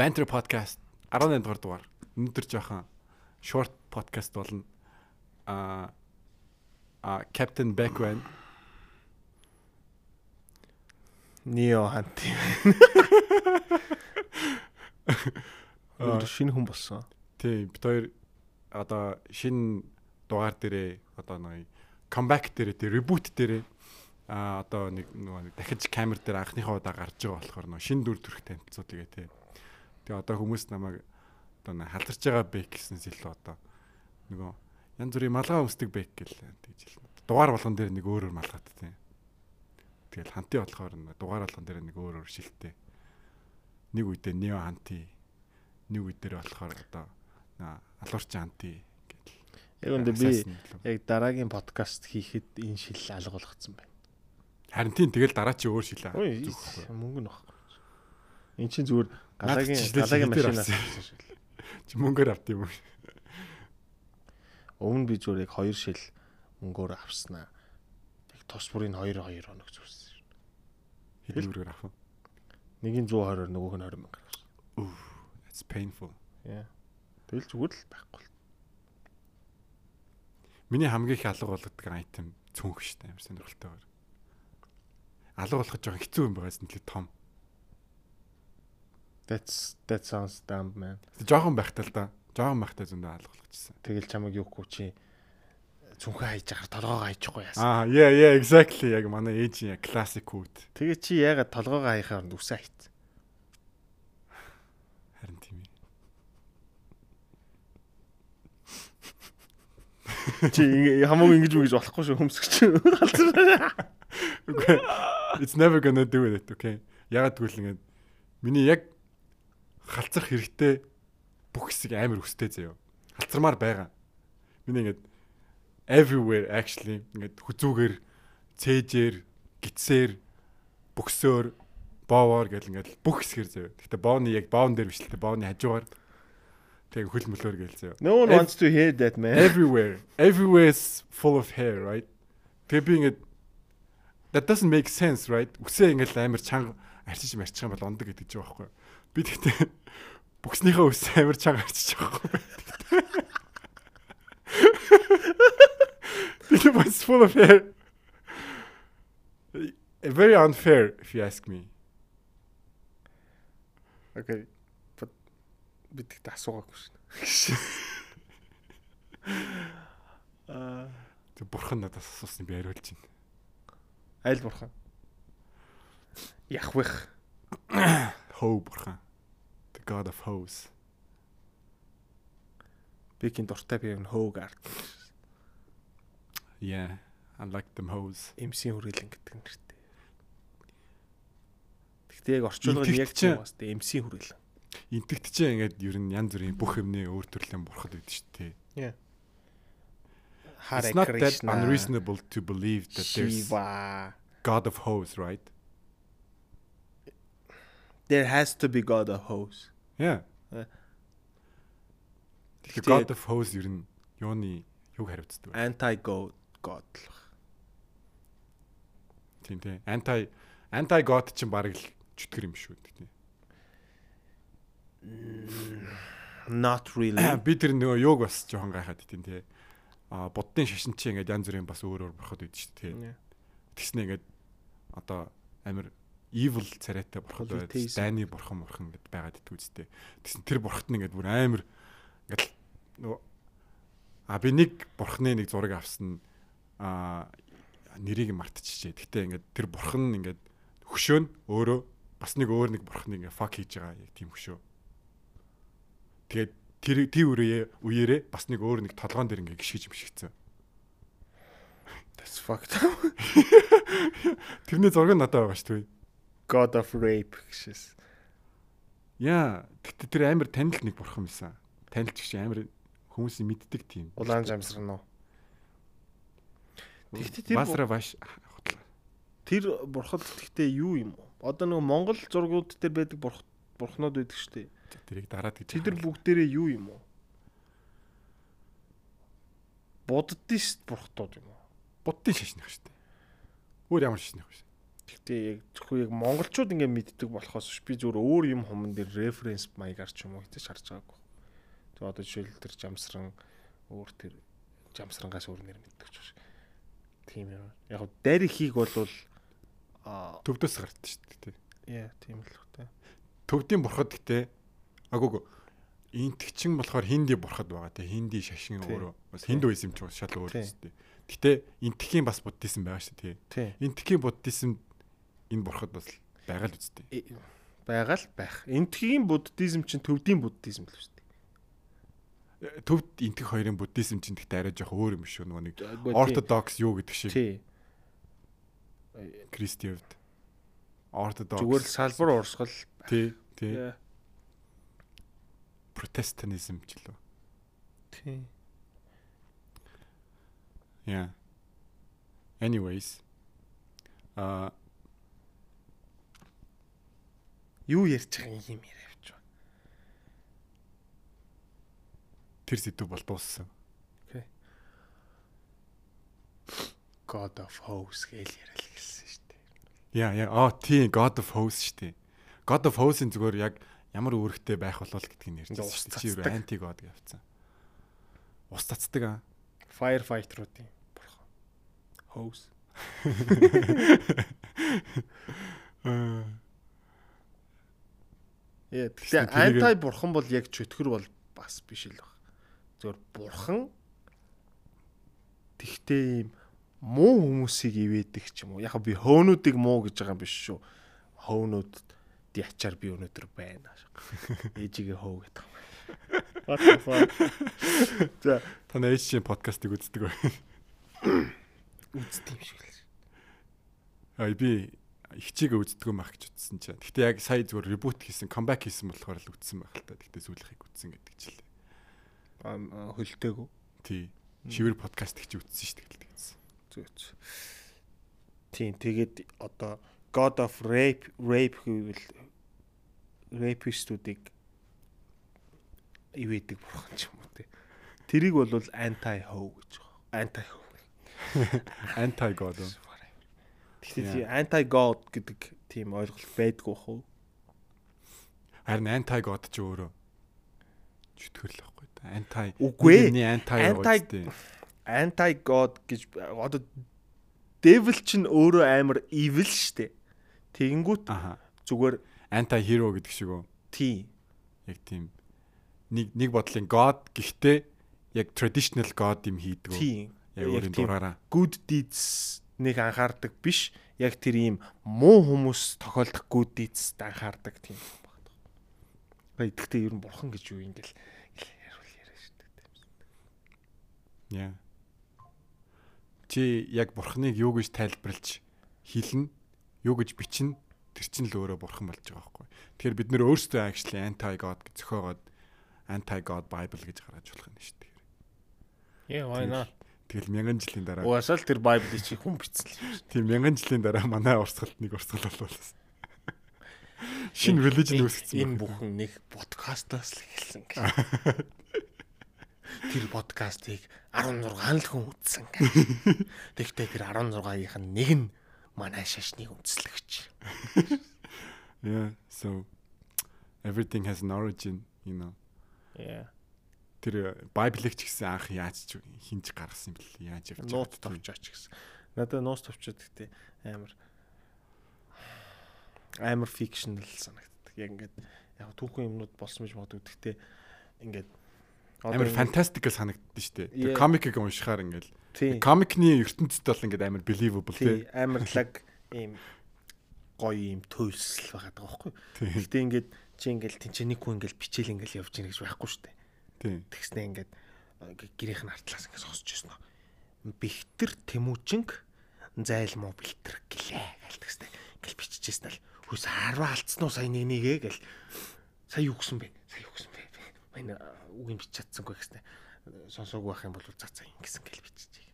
Banter podcast 18 дугаар дугаар. Өнөөдөр жоохон short podcast болно. А а Captain байна. Нио ханти. Аа шинэ хүн болсон. Тийм бид хоёр одоо шинэ дугаар дээрээ одоо нэг comeback дээрээ тий reboot дээрээ а одоо нэг нөгөө дахиж камер дээр анхныхаа удаа гарч байгаа болохоор нөгөө шинэ дүр төрх танилцуулъя тий. Тэгээ одоо хүмүүс намайг одоо нэг халарч байгаа бэк гэснээс илүү одоо нөгөө янз бүрийн малгай өмсдөг бэк гэл тэгж хэлнэ. Дугаар болгон дээр нэг өөрөөр малгайт тий. Тэгэл ханти болохоор дугаар болгон дээр нэг өөр өөр шилттэй. Нэг үедээ нео ханти. Нэг үедээ болохоор одоо алуурч ханти гэл. Яг үндэ би яг дараагийн подкаст хийхэд энэ шил алга болгоцсон байна. Харин тийм тэгэл дараа чи өөр шилээ. Мөнгө нь багхгүй. Эн чинь зүгээр галагийн галагийн машинаас авсан шил. Чи мөнгөөр авт юм уу? Өмнө би зүгээр яг хоёр шил мөнгөөр авснаа. Яг тос бүрийн 2 2 хоног зүрсэн. Хэдэн бүрээр авах вэ? Нэг нь 120-оор нөгөөх нь 20 мянгаар авсан. Ooh, that's painful. Яа. Тэгэл зүгээр л байхгүй. Миний хамгийн их алга болгодог айтем цүнх штэ амар сонирхолтойгоор. Алга болгох жоохон хэцүү юм байгаас нь том. That's that sounds dumb man. Жохон байхтаа л да. Жохон байхтаа зөндөө алга болгочихсон. Тэгэл чамайг юугүй чи цүнхээ хайж ахаар толгоогоо хайчихгүй яасан. Аа, yeah, yeah, exactly. Яг манай ээжийн яг classic quote. Тэгээ чи ягаад толгоогоо хаяхаар нүсээ хайт. Харин тийм ээ. Чи хамаагүй ингэж үгэж болохгүй шүү хөмсгч. It's never gonna do it, okay? Ягаад гэвэл ингээд миний яг халцрах хэрэгтэй бүх хэсэг амар өстэй заяа. Халцрамаар байгаа. Миний ингээд everywhere actually ингээд хүзүүгээр цээжээр гитсээр бөксөөр боовоор гэл ингээд бүх хэсгэр заяа. Гэтэ бооны яг боон дээр биш л тэ бооны хажуугаар тэг хөл мөлөөр гэл заяа. No one wants to hear that man. Everywhere. Everywhere is full of hair, right? Тэг би ингээд that doesn't make sense, right? Үсээ ингээд амар чанга арчиж марчих юм бол ондог гэдэг ч байгаа байхгүй. Би тэгтээ бүкснийхээ үсээ амар чанга арчиж байгаа байхгүй. It was full of hair. Very unfair, if you ask me. Okay. But би тэгт асуугаагүй шин. Аа тэг бурхан надаас асуусан би хариулж байна. Айл бурхан. Яхвих. Хөө бурхан. The god of hoes. Бикийн дуртай би энэ хөөг ард. Yeah, I like them hoes. MC хүрээлэн гэдэг нэртэй. Гэхдээ яг орчуулга нь яг тийм бас тэ MC хүрээлэн. Интэгт чинь ингээд ер нь янз бүрийн бүх юмны өөр төрлийн бурхад байдаг шүү дээ. Yeah. It's not that unreasonable to believe that there's Shiva. God of hoes, right? There has to be God of hoes. Yeah. The God of hoes ер нь юуны юг хариуцдаг вэ? Anti God God л баг. Тийм тийм. Anti anti God чинь баг л чөтгөр юм шүү дээ. Тийм. Not really. Би тэр нөгөө юуг бас жоохон гайхаад тийм тий. А буддын шашин чи ингээд янз бүрийн бас өөр өөр бурхад байдаг шүү дээ. Yeah. Тэгснэ ингээд одоо амир evil царайтай байдаг. Polytheism. Дайны бурхан бурхан гэд байгаад иддэг үстэй. Тэгсэн тэр бурхад нь ингээд бүр амир ингээд нөгөө а би нэг бурханы нэг зураг авсан а нэрийг мартчихжээ. Гэтэ ингээд тэр бурхан нь ингээд хөшөө нь өөрөө бас нэг өөр нэг бурханы ингээд fuck хийж байгаа яг тийм хөшөө. Тэгээд тэр тий үрээ үеэрээ бас нэг өөр нэг толгоон дээр ингээд гიშгэж мшигцэн. That's fucked. Тэрний зураг надад байгаа шүү дээ. God of rape гэшээс. Яа, гэтээ тэр амар танил нэг бурхан байсан. Танилч гэж амар хүмүүсийн мэддэг тийм. Улаан жамсран уу? Тэгтээ тэр Басра баш хутлаа. Тэр бурхад тэгтээ юу юм уу? Одоо нөгөө Монгол зургууд дээр байдаг бурх бурхнууд байдаг шүү дээ. Тэрийг дараад гэж. Тэд нар бүгдээрээ юу юм уу? Буддист бурхтууд юм уу? буддын шашнах шүү дээ. Өөр ямар шашнах вэ? Гэхдээ яг зөвхөн яг монголчууд ингээ мэддэг болохоос биш би зүгээр өөр юм хуман дээр референс маягаар ч юм уу хийж харж байгаагүй. Тэг одоо жишээл тэр жамсран өөр тэр жамсрангаас өөр нэр мэддэг ч биш. Тийм юм. Яг дарь ихийг бол аа Төвдөөс гардаг шүү дээ. яа тийм л хөтэй. Төвдийн бурхад гэдэг агууг интгчин болохоор хинди бурхад байгаа тий. Хинди шашин өөрөө бас Тий. хиндуизм ч бас шал өөр дээ. Гэтэ интхийн бас буддизм байгаа шүү тий. Интхийн буддизм энэ бурхад бас байгаа л үстэй. Э, байгаа л байх. Энтхийн буддизм чинь төвдийн буддизм л дээ. Төвд интх хоёрын буддизм чинь гэхдээ арай жоох өөр юм шүү. Нөгөө нэг Үгүй, ортодокс юу гэдэг шиг Тий. Кристиевд ортодокс Зүгээр л салбар урсгал. тий тий протестантизм ч лөө. Тий. Yeah. Anyways. А Юу ярьж байгаа юм яриа авч байна. тэр сэдв бол дууссан. God of House гээл яриад гэлсэн шүү дээ. Яа яа аа тий God of Hosts штэ. God of Hosts-ын зүгээр яг ямар үүрэгтэй байх болол гэдгийг шүү дээ. Чи юу анти God гэвцэн. Ус цацдаг аа. Firefighter-уудын бурхан. House. Яа, Тэрийг- анти бурхан бол яг чөтгөр бол бас биш л баг. Зөвөр бурхан тэгтээ ийм муу хүмүүсийг ивэдэг ч юм уу. Яг би хөөнүүдийг муу гэж байгаа юм биш шүү. Хөөнүүд ячаар би өнөөдөр байна. Ээжигээ хөө гэдэг юм. What the fuck? За Та нээж чинь подкастыг үздэг бай. үзтiin шиг л. Аа би ихчигээ үздэг юм ах гэж утсан чинь. Гэтэ яг сая зүгээр ребут хийсэн, камбэк хийсэн болохоор л үзсэн байх л та. Гэтэ сүүлийнхийг үзсэн гэдэг ч лээ. Аа хөлтэйгөө. Тий. Шивэр подкаст гэж үзсэн шүү дээ гэсэн. Зүг. Тийм тэгээд одоо God of Rape Rape гэвэл rapistуудыг ивэдэг бурхан ч юм уу те. Тэрийг бол anti hoe гэж байгаа. Anti hoe. Anti God. Уу? Тэгэхээр anti god гэдэг тийм ойлголт байдгүй бах уу? Харин anti God ч өөрөө чөтгөл байхгүй да. Anti Үгүй anti Anti-. Anti god гэж одоо devil чинь өөрөө амар evil штэ. Тэгэнгүүт зүгээр Anti hero гэдэг шиг үү? тийм Яг тийм нэг нэг бодлын God гэхдээ яг traditional God юм хийдэг үү? Яг өөрийн дураараа. good deeds нэг анхаардаг биш яг тэр ийм муу хүмүүс тохиолдох good deeds анхаардаг тийм юм байна. Гэхдээ гэхдээ ер нь бурхан гэж юу ингээл яривал яриа шүү дээ. Яа. Чи яг бурхныг юу гэж тайлбарлаж хэлнэ, юу гэж бичнэ, тэр чинь л өөрөө бурхан болж байгаа байхгүй. Тэгэхээр бид нөр өөрсдөө actually anti God гэж зөхиогоод anti God Bible гэж гаргаж болох юм шүү дээ. Yeah, why not? Тэгэл мянган жилийн дараа Угаасаа л тэр Bible-ийг чи хүн бичсэн юм шүү. тийм мянган жилийн дараа манай урсгалт нэг урсгал болвол шинэ religion үүсгэсэн. Энэ бүхэн нэг подкастаас л хэлсэн гэх. Тэр подкастыг 16 л хүн үзсэн гэх. Тэгтээ тэр 16-ийнх нь нэг нь манай шашныг үндэслэгч. Yeah, so everything has an origin, you know. Yeah. Тэр Bible-ыг ч гэсэн анх яаж хинж гаргасан юм бэл яаж явж Нууц товчооч гэсэн. Надад нууц товчоод гэдэг амар амар фикшнл санагддаг. Яг ингээд яг түүхэн юмнууд болсон гэж боддог. Гэхдээ ингээд Амар ингээд- fantastic санагддээ шүү дээ. Тэр комикийг уншихаар ингээл тий комикны ертөнцид бол ингээд амар believable тий амар лаг ийм гоё ийм төлсөл байгаа даа байхгүй. Гэхдээ ингээд чи ингээд тэнцэнийхүү ингээд бичээл ингээд явж ийн гэж байхгүй шүү дээ. Тэгснэ ингээд гэрийнх нь артлаас ингээд сонсч ирсэн. Бихтэр Тэмүүжинг зайл муу бэлтэр гэлээ гэл тэгснэ. Ингээл биччихсэн л хөөс 10 алдсан уу сая нэг нэгэ гэл. Сая юу гсэн бэ? Сая юу гсэн бэ? Манай үгийн бич чадсангүй гэснэ. Сонсоогүй байх юм бол за за ингэсэн гэл биччихье.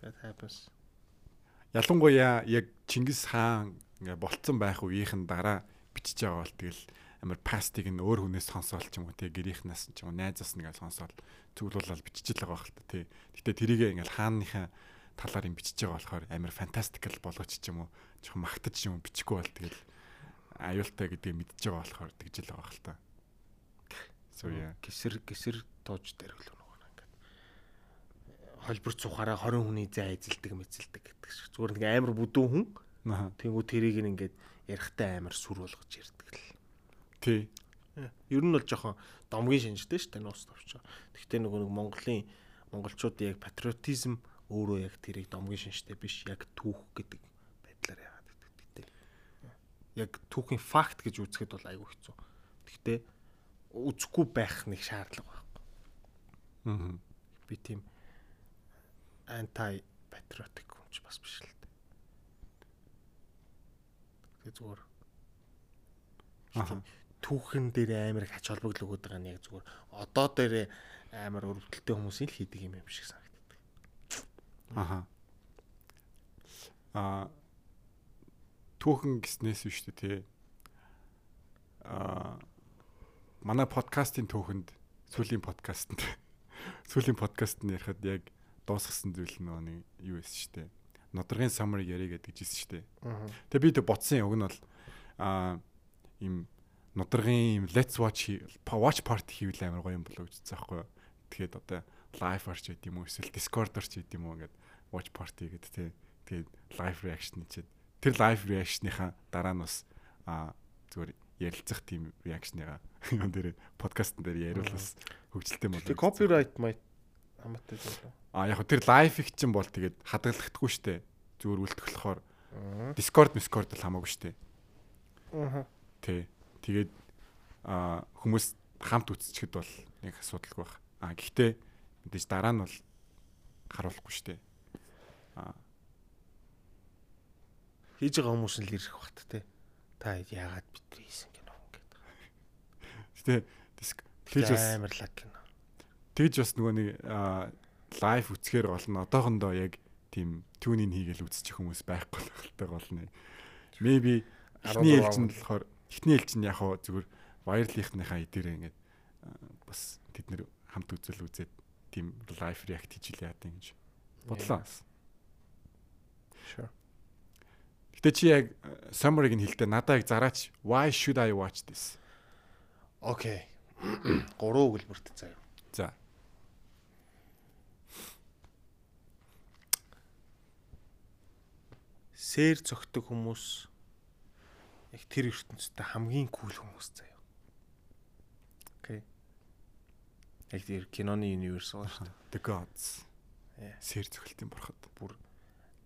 That happens. Ялангуяа яг Чингис хаан ингээ болцсон байх үеийнхэн дараа бичиж байгаа бол тэгэл амар пастыг нь өөр хүнээс сонсоол ч юм уу тий гэрийнхнаас ч юм уу найзаас нэгээ сонсоол цуглуулаад бичиж л байгаа байх л та тий. Гэтэ тэрийг ингээл хааныхаа талаар юм бичиж байгаа болохоор амар фантастикал болгоч ч юм уу жоохон магтаж юм бичихгүй бол тэгэл аюултай гэдгийг мэдж байгаа болохоор тэгж л байгаа хэл та. So yeah. гисэр гисэр тууж дээр хөл нөгөө ингээд холборт сухаараа 20 хүний зай эзэлдэг мэзэлдэг гэдэг шиг зүгээр нэг амар бүдүүн хүн Аа. тэнгүү тэрийг ингээд ярихтай амар сүр болгож ярьдаг л. Тий. Ер нь бол жоохон домгийн шинжтэй шүү дээ нуус товч. Гэхдээ нөгөө нэг Монголын монголчууд яг патриотизм өөрөө яг тэрийг домгийн шинжтэй биш яг түүх гэдэг байдлаар яагаад гэдэг. Яг түүхийн факт гэж үзэхэд бол айгүй хэцүү. Гэхдээ үзэхгүй байх нэг шаардлага байхгүй. Аа. Би тийм анти патриотик хүн ч бас биш л дээ. Тэгээ зүгээр Аха. Түүхэн дээр амар их ач холбогдол өгöd байгаа нь яг зүгээр одоо дээр амар өрөвдөлттэй хүмүүсийн л хийдэг юм юм шиг санагддаг. Аха. Аа түүхэн гиснээс биш үү те. Аа манай подкастын түүхэнд сүүлийн подкастт сүүлийн подкастт ярихад яг дуусгасан зүйл нь нэг юу шүү дээ. Нодоргийн summary ярих гэдэг жисэн. Аа. Тэгээ би тэг бодсон яг нь бол аа им нодоргийн им let's watch watch party хийвэл амар гоё юм болоо гэж юу. Тэгээд одоо live орч байд юм уу эсвэл discord орч байд юм уу ингээд watch party гэдэг тий. Тэгээд live reaction хийчихэд тэр live reaction-ийнхаа дараа нь бас аа зүгээр ярилцах тийм reaction-ыгаа юм дээр подкастн дээр яриул бас хөгжилтэй болоо. Тэгээ copyright might хамаатай болоо. А яг тэр live-ийг чинь бол тэгээд хадгалагдахгүй штэ. Зүгээр үлдэх болохоор discord discord л хамаагүй штэ. Аа. Тий. Тэгээд а хүмүүс хамт үзчихэд бол нэг асуудалгүй байх. А гэхдээ мэдээж дараа нь бол харуулахгүй шүү дээ. А Хийж байгаа хүмүүс нь л ирэх багт те. Та яагаад битрий хийсэн гэнэ ингээд. гэтээ диск тэгж бас амар лаг гэнэ. тэгж бас нөгөө нэг лайв үзэхээр гол нь одоохондоо яг тийм тюнинг хийгээл үзчих хүмүүс байхгүй л хэлтэй гол нь. Maybe эхний 16 ээлжинд болохоор эхний ээлжинд яг хоо зүгээр вайрлынхныхаа эдэрээ ингээд бас тэд нэр хамт үзэл үзээд тийм лайв реакт хийж л яа гэж бодлоо. Sure. Гэтэ чи яг summary-г нь хэлдэ надаа яг зараач why should I watch this? Окей. Гурван өгүүлбэрт заяа. За. Сэр цогтөг хүмүүс яг тэр ертөнцийн хамгийн кул хүмүүс заяа. Окей. Яг тэр киноны universe байгаа шүү дээ. The Gods. Yeah. Сэр цохилтын бурхад. Бүр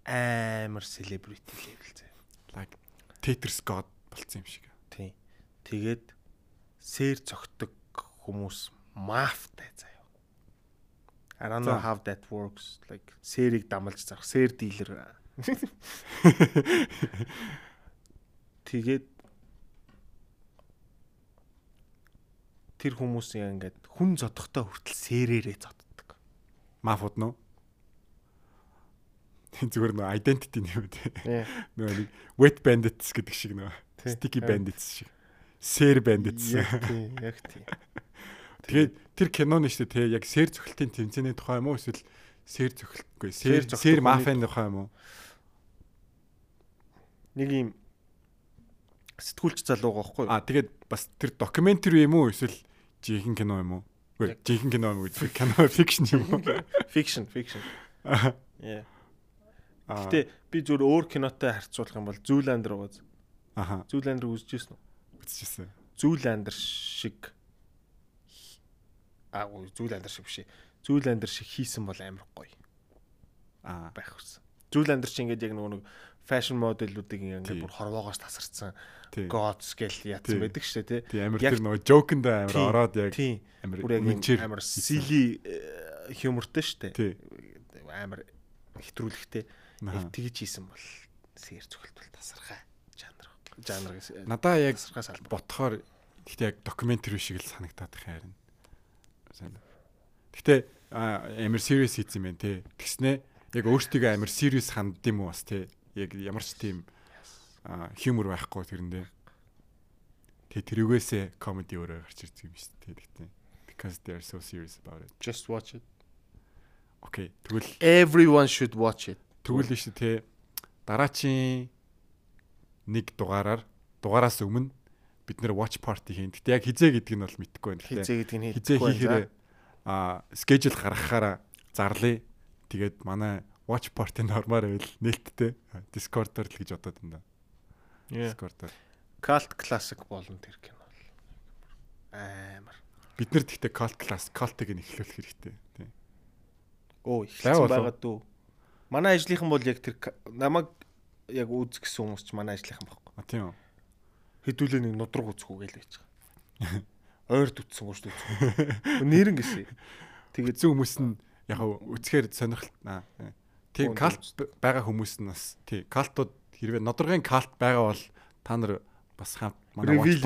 амар celebrity level заяа. Like Tetris God болцсон юм шиг. Тийм. Тэгээд сэр цогтөг хүмүүс мафтай заяа. I don't know how that works. Like сэрийг дамалж зарах сэр дилер. Тэгээд тэр хүмүүс яа ингээд хүн зодохтой хүртэл сэрээрээ зоддог. Мафууд нөө. Зүгээр нөө identity юм үү? Yeah. Нөө нэг wet bandits гэдэг шиг нөө. Тий. Sticky bandits шиг. Сэр bandits. Яг тийм. Тэгээд тэр киноны шүү дээ те яг сэр цохилтын тэмцээний тухай юм уу эсвэл сэр цохилтгүй Сэр сэр мафианы тухай юм уу? Нэг юм сэтгүүлч залуу байхгүй юу? А тэгээд бас тэр докюментари юм уу эсвэл жинхэнэ кино юм уу? Үгүй жинхэнэ кино юм уу? Кино фикшн юм уу? Аа. Yeah. Аа. Гэтэ би зүгээр өөр кинотой харьцуулах юм бол Zoolander ууз. Аха. Zoolander үзчихсэн үү? Үзчихсэн. Zoolander шиг аа Zoolander шиг биш. Zoolander шиг хийсэн бол амар гоё Аа. байх гэсэн. Zoolander чи ингээд яг нөгөө нэг моделүүдийг Тий. ингээд бүр хорвоогоос тасарсан Тий. god scale Тий. яатсан байдаг шүү дээ, Тий амар тэр нөгөө joke-нд амар Тий. ороод яг тий. амар юм амар silly э, humorтэй шүү дээ. Тий. Амар хэтрүүлэгтэй. Тэгж хийсэн бол сэр зөвхөлт бол тасархай жанр. Жанр гэсэн. Надаа яг бодохоор гэхдээ яг докюментари шиг л санагдаад их харин. Сайн. Гэхдээ амар serious хийсэн юм байна те. Тэгснэ яг өөртөө амар serious хандд юм уу бас те. Яг ямар ч тийм humor байхгүй тэрэндээ. Тэ тэрүүгээсээ comedy өөрөө гарч ирдэг юм шүү дээ. Тэгтээ because they are so serious about it. Just watch it. Окей. Тэгвэл Everyone should watch it. тэгвэл шүү те дараачийн нэг дугаараар дугаараас өмнө бид нэр watch party хийн. Гэтэ яг хизээ гэдэг нь бол мэдэхгүй байна. Хизээ гэдэг нь хизээ хийхгүй хийхээр а schedule гаргахаараа зарлая. Тэгээд манай watch party нормаар байл нээлттэй Discord-оор л гэж бодоод байна. Discord-оор. Cult Classic болно тэр кино бол. Амар. Бид нар тэгтээ cult class cult-ыг нь эхлүүлэх хэрэгтэй. Тийм. Оо болов. байгаа дүү. Манай ажлынхан бол яг тэр намайг яг үүс гэсэн хүмүүс ч манай ажлынхан байхгүй. А тийм үү. Хэдүүлээ нэг нудраг үзэхгүй гээл байж байгаа. Ойрд үтсэн гоошд үтсэн. Нэрэн гэсэн. Тэгээд Эцэг хүмүүс нь яг хав үцхээр Оо, калт байгаа хүмүүс нь бас тий калтууд хэрвээ нодоргийн калт байгаа бол та нар бас хамт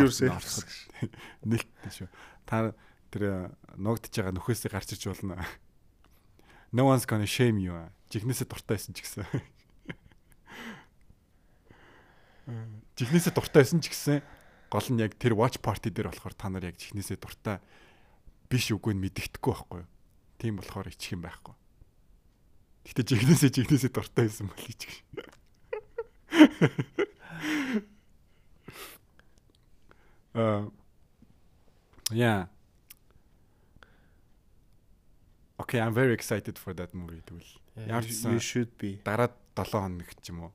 yourself. орсод нэлттэй шүү. Та тэр ногдож байгаа нөхөөсөө гарч иж болно. No one's gonna shame you. Жихнээсээ дуртай байсан ч гэсэн. Жихнээсээ дуртай байсан ч гэсэн гол нь яг тэр watch party дээр болохоор та нар яг жихнээсээ дуртай биш үгүй нь мэддэхгүй байхгүй юу? Тийм болохоор ичих юм байхгүй. Гэтэ жигнэсээ жигнэсээ дуртай байсан бол ичих. Аа. Yeah. Okay, I'm very excited for that movie тэгвэл. Ямар ч you should be. дараа 7 хоног ч юм уу.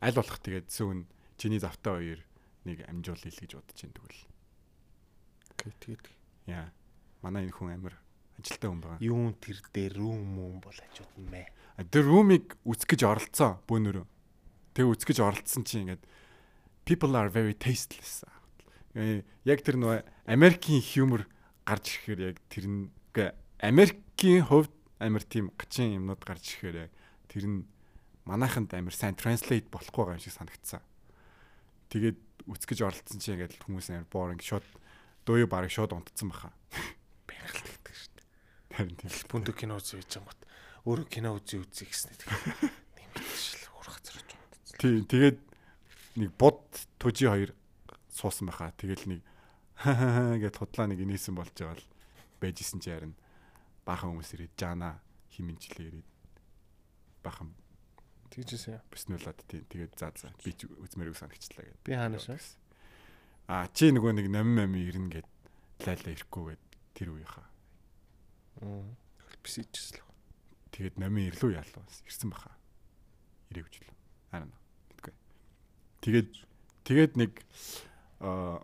Аль болох тэгээд зүүн чиний завтай хоёр нэг амжуулъя л гэж бодож байна тэгвэл. Окей тэгээд Яа. Манай энэ хүн амир ажилтаа хүн байгаа. юун тэр дээр рүүм мөн бол хажууд нь мэ. Тэр румыг үсгэж оролцсон бөөнөрөө. Тэг үсгэж оролцсон чинь ингээд people are very tasteless. Э, Яг тэр нөө Америкийн humor гарч ирэхээр яг тэр нь Америкийн хувьд амир тийм гачин юмнууд гарч ирэхээр яг тэр нь манайханд амир сайн translate болохгүй байгаа юм шиг санагдсан. Тэгээд үсгэж оролцсон чинь ингээд хүмүүс амир boring шууд дуу бараг шууд унтцсан баха. Дээ. Харин тийм. Бүндө кино үзье гэж юм бат. Өөрөө кино үзье үзье гэснээр тэгээд нэмэгдэл хурах зэрэг унтцсан. Тийм тэгээд нэг бод төжи хоёр суусан байхаа. Тэгэл нэг гэд худлаа нэг инээсэн болж байгаа л байжсэн чи харин баахан хүмүүс ирээд жаана химэнчлээ ирээд баахан Тэгжсэн. бүснүүлээд тийм тэгээд за за би ч үзмэрэг санагчлаа гэд. Би хаанаас вэ? А чи нөгөө нэг номин номин ирнэ гэд лайлаа ирэхгүй гэд тэр үеийнхаа. Мм. Бисижсэн л. Тэгээд номин ирлүү яалаа бас ирсэн баха. Ирээвч л. Аа нэ. Мэдгүй. Тэгээд тэгээд нэг аа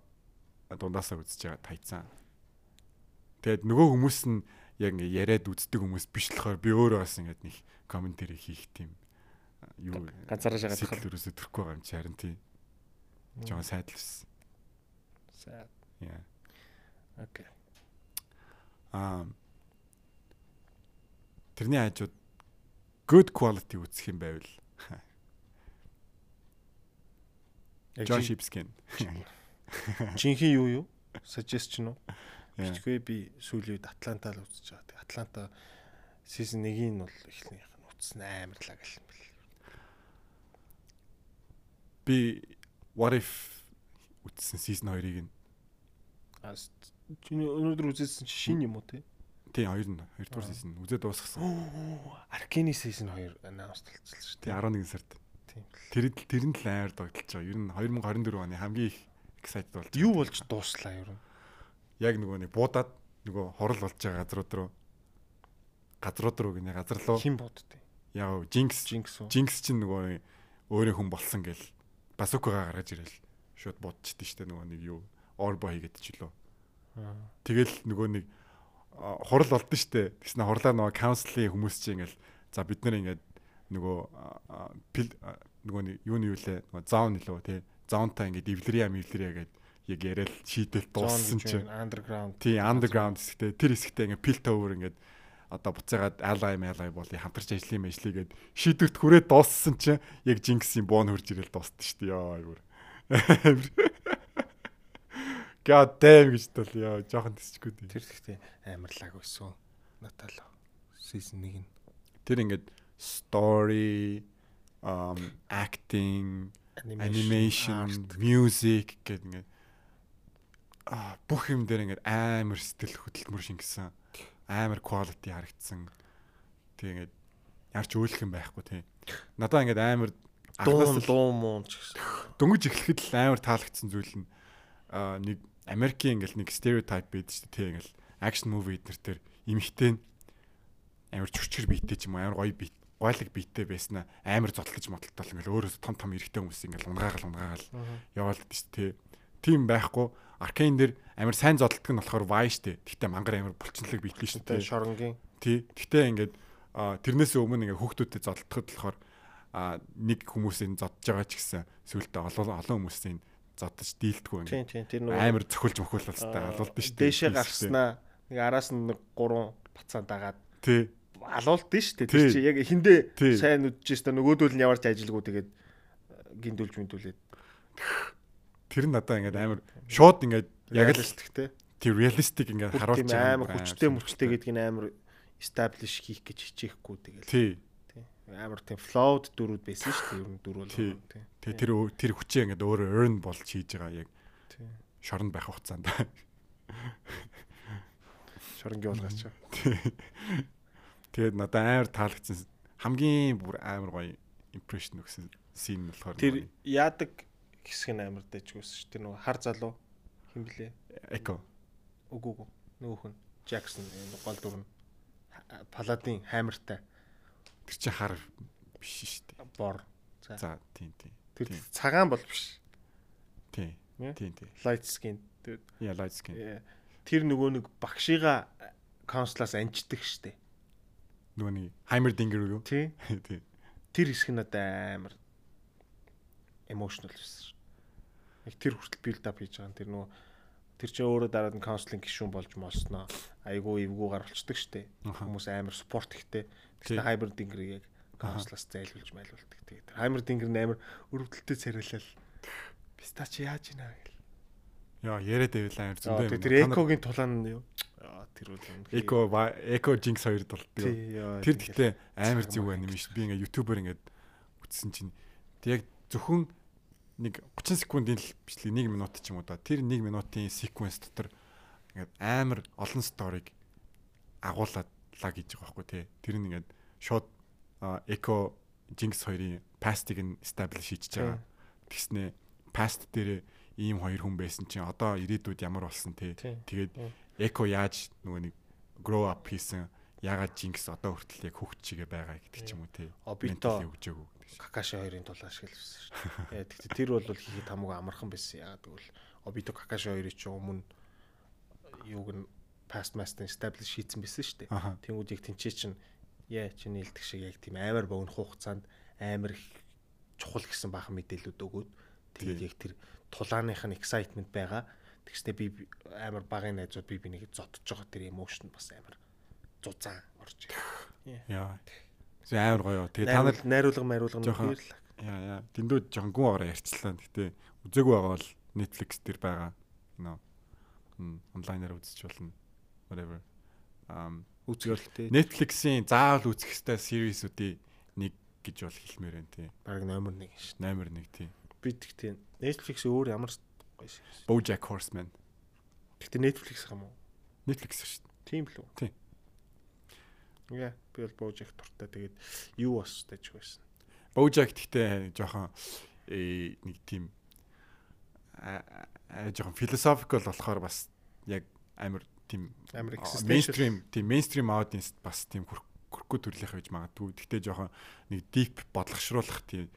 дундаасаа үзэж байгаа тайцсан. Тэгээд нөгөө хүмүүс нь яг ингээ яриад үздэг хүмүүс биш болохоор би өөрөө бас ингээд нэг комментари хийх тийм юу Ганцаараа шагаад сэтгэл тахал. өрөөсө төрөхгүй байгаа юм чи харин тийм. Жон сайдлсан. Sad. Яа. Окей. Аа Тэрний хажууд good quality үзэх юм байвал John Sheepskin. Жинхэнэ юу юу? Suggestion уу? Бичгүй би сүүлийн үед Атланта л үзэж байгаа. Тэг Атланта season 1-ийг нь бол эхнийх нь үзсэн амарлаа гэл юм бэл. Би what if үзсэн season 2-ыг нь А с- чиний өнөөдөр үзсэн чи шин юм уу те? Тий 2 нь 2 дугаар season үзээд дуусгасан. Аркени season 2 announce болсон шүү Тий дээ. 11 сард. Тийм. Тэр тэр нь л амар догдолж байгаа. Ер нь 2024 оны хамгийн их excited болж байгаа. Юу болж дууслаа юу? яг нөгөө нэг буудаад нөгөө хорол болж байгаа газрууд руу газрууд руу гинэ газар руу Хин боддیں۔ яа Jinx Jinx? Jinx чинь нөгөө өөрөө хүн болсон гэл басукагаа гаргаж ирэл шууд будчихдээ штэ нөгөө нэг юу орбо хийгээд ч лөө. Тэгэл нөгөө нэг хурал болдсон штэ. Тэгснэ хурлаа нөгөө каунслийн хүмүүс чинь ингээл за бид нар ингээд нөгөө нөгөө юуны юу лээ нөгөө заун нөлөө тий. Заунтаа ингээд эвлэрия мивлэрия гээд яг яриад шийдэл дууссан чинь underground. тий underground хэсэгтээ тэр хэсэгтээ ингээд пил товер ингээд одоо буцаагаад ally ally болыг хамтарч ажлын мэжлийгээд шийдвэрт хүрээд дууссан чинь яг Jinx-ийн боон хурж ирэл дууссан шүү дээ яа юу. God damn гэж тал яа жоохон тисчгүй дээ. Тэр ихтэй амарлаг байсан. Натало. Season 1 нь. Тэр ингээд story um acting animation art. music гэдэг ингээд а бүх юм дээр ингээд амар сэтгэл хөдлөмөр шингэсэн амар quality харагдсан Тэг ингээд ямар ч өөлөх юм байхгүй тий. Надаа ингээд амар Дуун анхнаас л луу муун ч гэсэн. дөнгөж эхлэхэд л амар таалагдсан зүйл нь нэг Америкийн ингээл нэг стереотип байдаг шүү дээ. Тий ингээл акшн муви эднэр төр эмхтэй амар чүрчгэр биетэй ч юм уу амар гоё бит гойлог биетэй байснаа амар зодтолж модтолтол ингээл өөрөөс том том эрэгтэй хүмүүс ингээл унгаагаал унгаагаал яваал гэдэг шүү дээ. Тийм байхгүй. Аркейн дээр амар сайн зодтолдог нь болохоор вай штэ гэхдээ мангар амар булчинлаг биетэй шүү Тэ дээ. шоронгийн. тий гэхдээ ингээд тэрнээс өмнө ингээд хүүхдүүдэд зодтолдоход болохоор нэг хүмүүсийн зодж байгаа ч гэсэн сүултээ олон олон хүмүүсийн зодож дийлдэггүй Тийм ингээд тийм тэр нөгөө амар цохилж мөхөлөлтэй алуулдаг шүү дээ. Дээшээ гарснаа нэг араас нь нэг гурван бацаа дагаад Тий. алуулдсан шүү дээ. Тэр чи яг хиндэ Тий. сайн үдчихэж та нөгөөдөл нь яварч ажилгүй тэгээд гиндүүлж мүндүүлээд Тэр нь надаа ингээд амар шууд ингээд яг л реалистик те. тий реалистик ингээд Харуулж байгаа амар хүчтэй мөрчтэй гэдгийг нь амар establish хийх гэж хичээхгүй тэгээд Тий. Амар тийм flowed дөрүүд байсан шүү дээ. Ер нь дөрөв л тий. Тэгээ тэр тэр хүчээ ингээд өөрөө earn болж хийж байгаа яг Тий. шоронд байх хугацаанд. Шоронгийн болгаач. Тэгээд надад амар таалагдсан хамгийн бүр амар гоё импрешн өгсөн син болохоор Тэр яадаг хэсэг нь амар дэжгүйсэн шүү. Тэр нөгөө хар залуу хин блэ? эко Үгүй үгүй. Нь Jackson гол дүр нь Ха- Паладин хаймартай тэр чи хар биш шүү дээ. бор. За. Тийм тийм. Тэр тийм. цагаан бол биш. Тийм. Тийм тийм. Light skin. Тэр Я light skin. тэр нөгөө нэг багшига конслаас анждаг штэ. Нөгөө нэг Heimer Dinger юу? Тий. Тийм. Тэр хэсэг нь одоо амар emotional байсан шүү. Яг тэр хүртэл build up хийж байгаа нь тэр нөгөө тэр чинь өөрөө дараад нь counseling гишүүн болж молсноо. Айгуу эвгүүгээр болчдөг штэ. Аха. Хүмүүс амар support ихтэй. Хайбер дингэр яг counselаас зайлуулж майлуулдаг. Тэгээд хайбер дингэр нь амар өрөвдөлтөй царайлал. Биста чи яаж ийна гэл. Яа, яриад байвал амар зөндөө. Тэр экогийн тулаан нь юу? Тэр бол Эко Эко болдог. Тий, яа, Тэр гэхдээ амар зүг байна юм шүү. Би ингээ ютубер ингээд үтсэн чинь тэг яг зөвхөн нэг 30 секундын л бичлэг 1 минут ч юм уу да. Тэр 1 минутын секвенс дотор ингээд амар олон сториг агуулад лаг хийж байгаа байхгүй тий. Тэр нь ингээд шууд Эко Jinx хоёрын пастыг нь establish хийж байгаа. Тэгснэ паст дээр ийм хоёр хүн байсан чинь одоо ирээдүйд ямар болсон тий. Тэгээд. Эко яаж нөгөө нэг grow up хийсэн ягаад Jinx одоо хүртэл яг хөвгт чигээ байгаа гэдэг ч юм уу тий. Обито өгчөөгүй гэдэг шиг. Какаши хоёрын тул ашигласан шүү. дээ. Яа тэгтээ тэр бол хийхэд хамаагүй амархан байсан. Яагаад гэвэл Обито Какаши хоёрыг чи өмнө юуг нь past master establish хийсэн байсан шүү дээ. Тэнгүүд яг тэнцээ чинь яа чи нээлдэг шиг яг тийм амар богино хугацаанд амар чухал гэсэн баахан мэдээлүүд өгөөд тэгээд яг тэр тулааных нь excitement байгаа. Тэгснэ би би- амар багын найзууд би бинийг зодж байгаа тэр emotion бас амар зузаан орж ирээ. Яа. Зөв амар гоё. Тэгээ та нар найруулга найруулга нь жоохон- баярлаа. яа яа дэндүү жоохон гүн агараа ярьчлаа. Гэтэ үзээгүй байгаа бол Netflix дээр байгаа. Нөө. Онлайнаар үзэж болно. Whatever. Um Үзгэлтэй. Netflix-ийн заавал үзэх ёстой series-үүдийн нэг гэж бол хэлмээр байна тий. Бараг номер 1 шүү. Номер 1 тий. Би тэгтээ Netflix өөр ямар гоё series. BoJack Horseman. Тэгтээ Netflix юм уу? Netflix шүү. Тийм л үү? Тийм. Яа, би бол Bojack дуртай. Тэгээд юу бас тааж байсан. BoJack гэхдээ жоохон э нэг тийм жоохон philosophical болохоор бас яг амар тийм Амар mainstream тийм mainstream audience бас тийм хүрхгүй төрлийнх байж магадгүй. Гэхдээ жоохон нэг deep бодлогошруулах тийм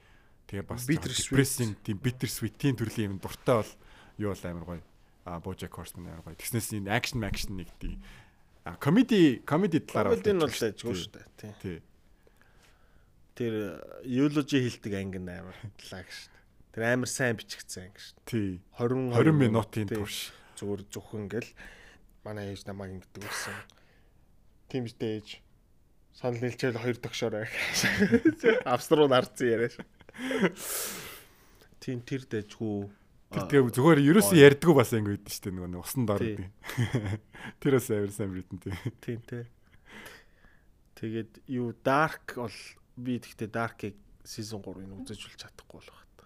тэгээ бас depressing тийм bitter sweet тийм төрлийн юм дуртай бол юу бол амар гоё. А BoJack Horseman амар гоё. Тэгснээс энэ action action нэг тийм а comedy comedy талаар бол таажгүй таажгүй шүү дээ. Тийм. Тий. Тэр eulogy хэлдэг анги амар лаг шүү дээ. Тэр амар сайн бичигдсэн анги шүү. Тий. 20 20 минутын тий. турш. Зүгээр зөвхөн гэл манай ээж намайг ингэдэг шүү дээ ээж. Санал нийлчээл хоёр тогшоорой. Авструу нарцсан яриа шүү. Тийм тэр дэжгүй. Тэр тэгээ зүгээр ерөөсөө ярьдггүй бас ингэ байдэн дээ нөгөө нэг усан дор гэдэг. Тэр бас амар сайн бидэн тий. Тийм тий. Тэгээд юу dark бол би тэгтээ dark-ыг season 3-ыг үзэж үл чадахгүй болох та.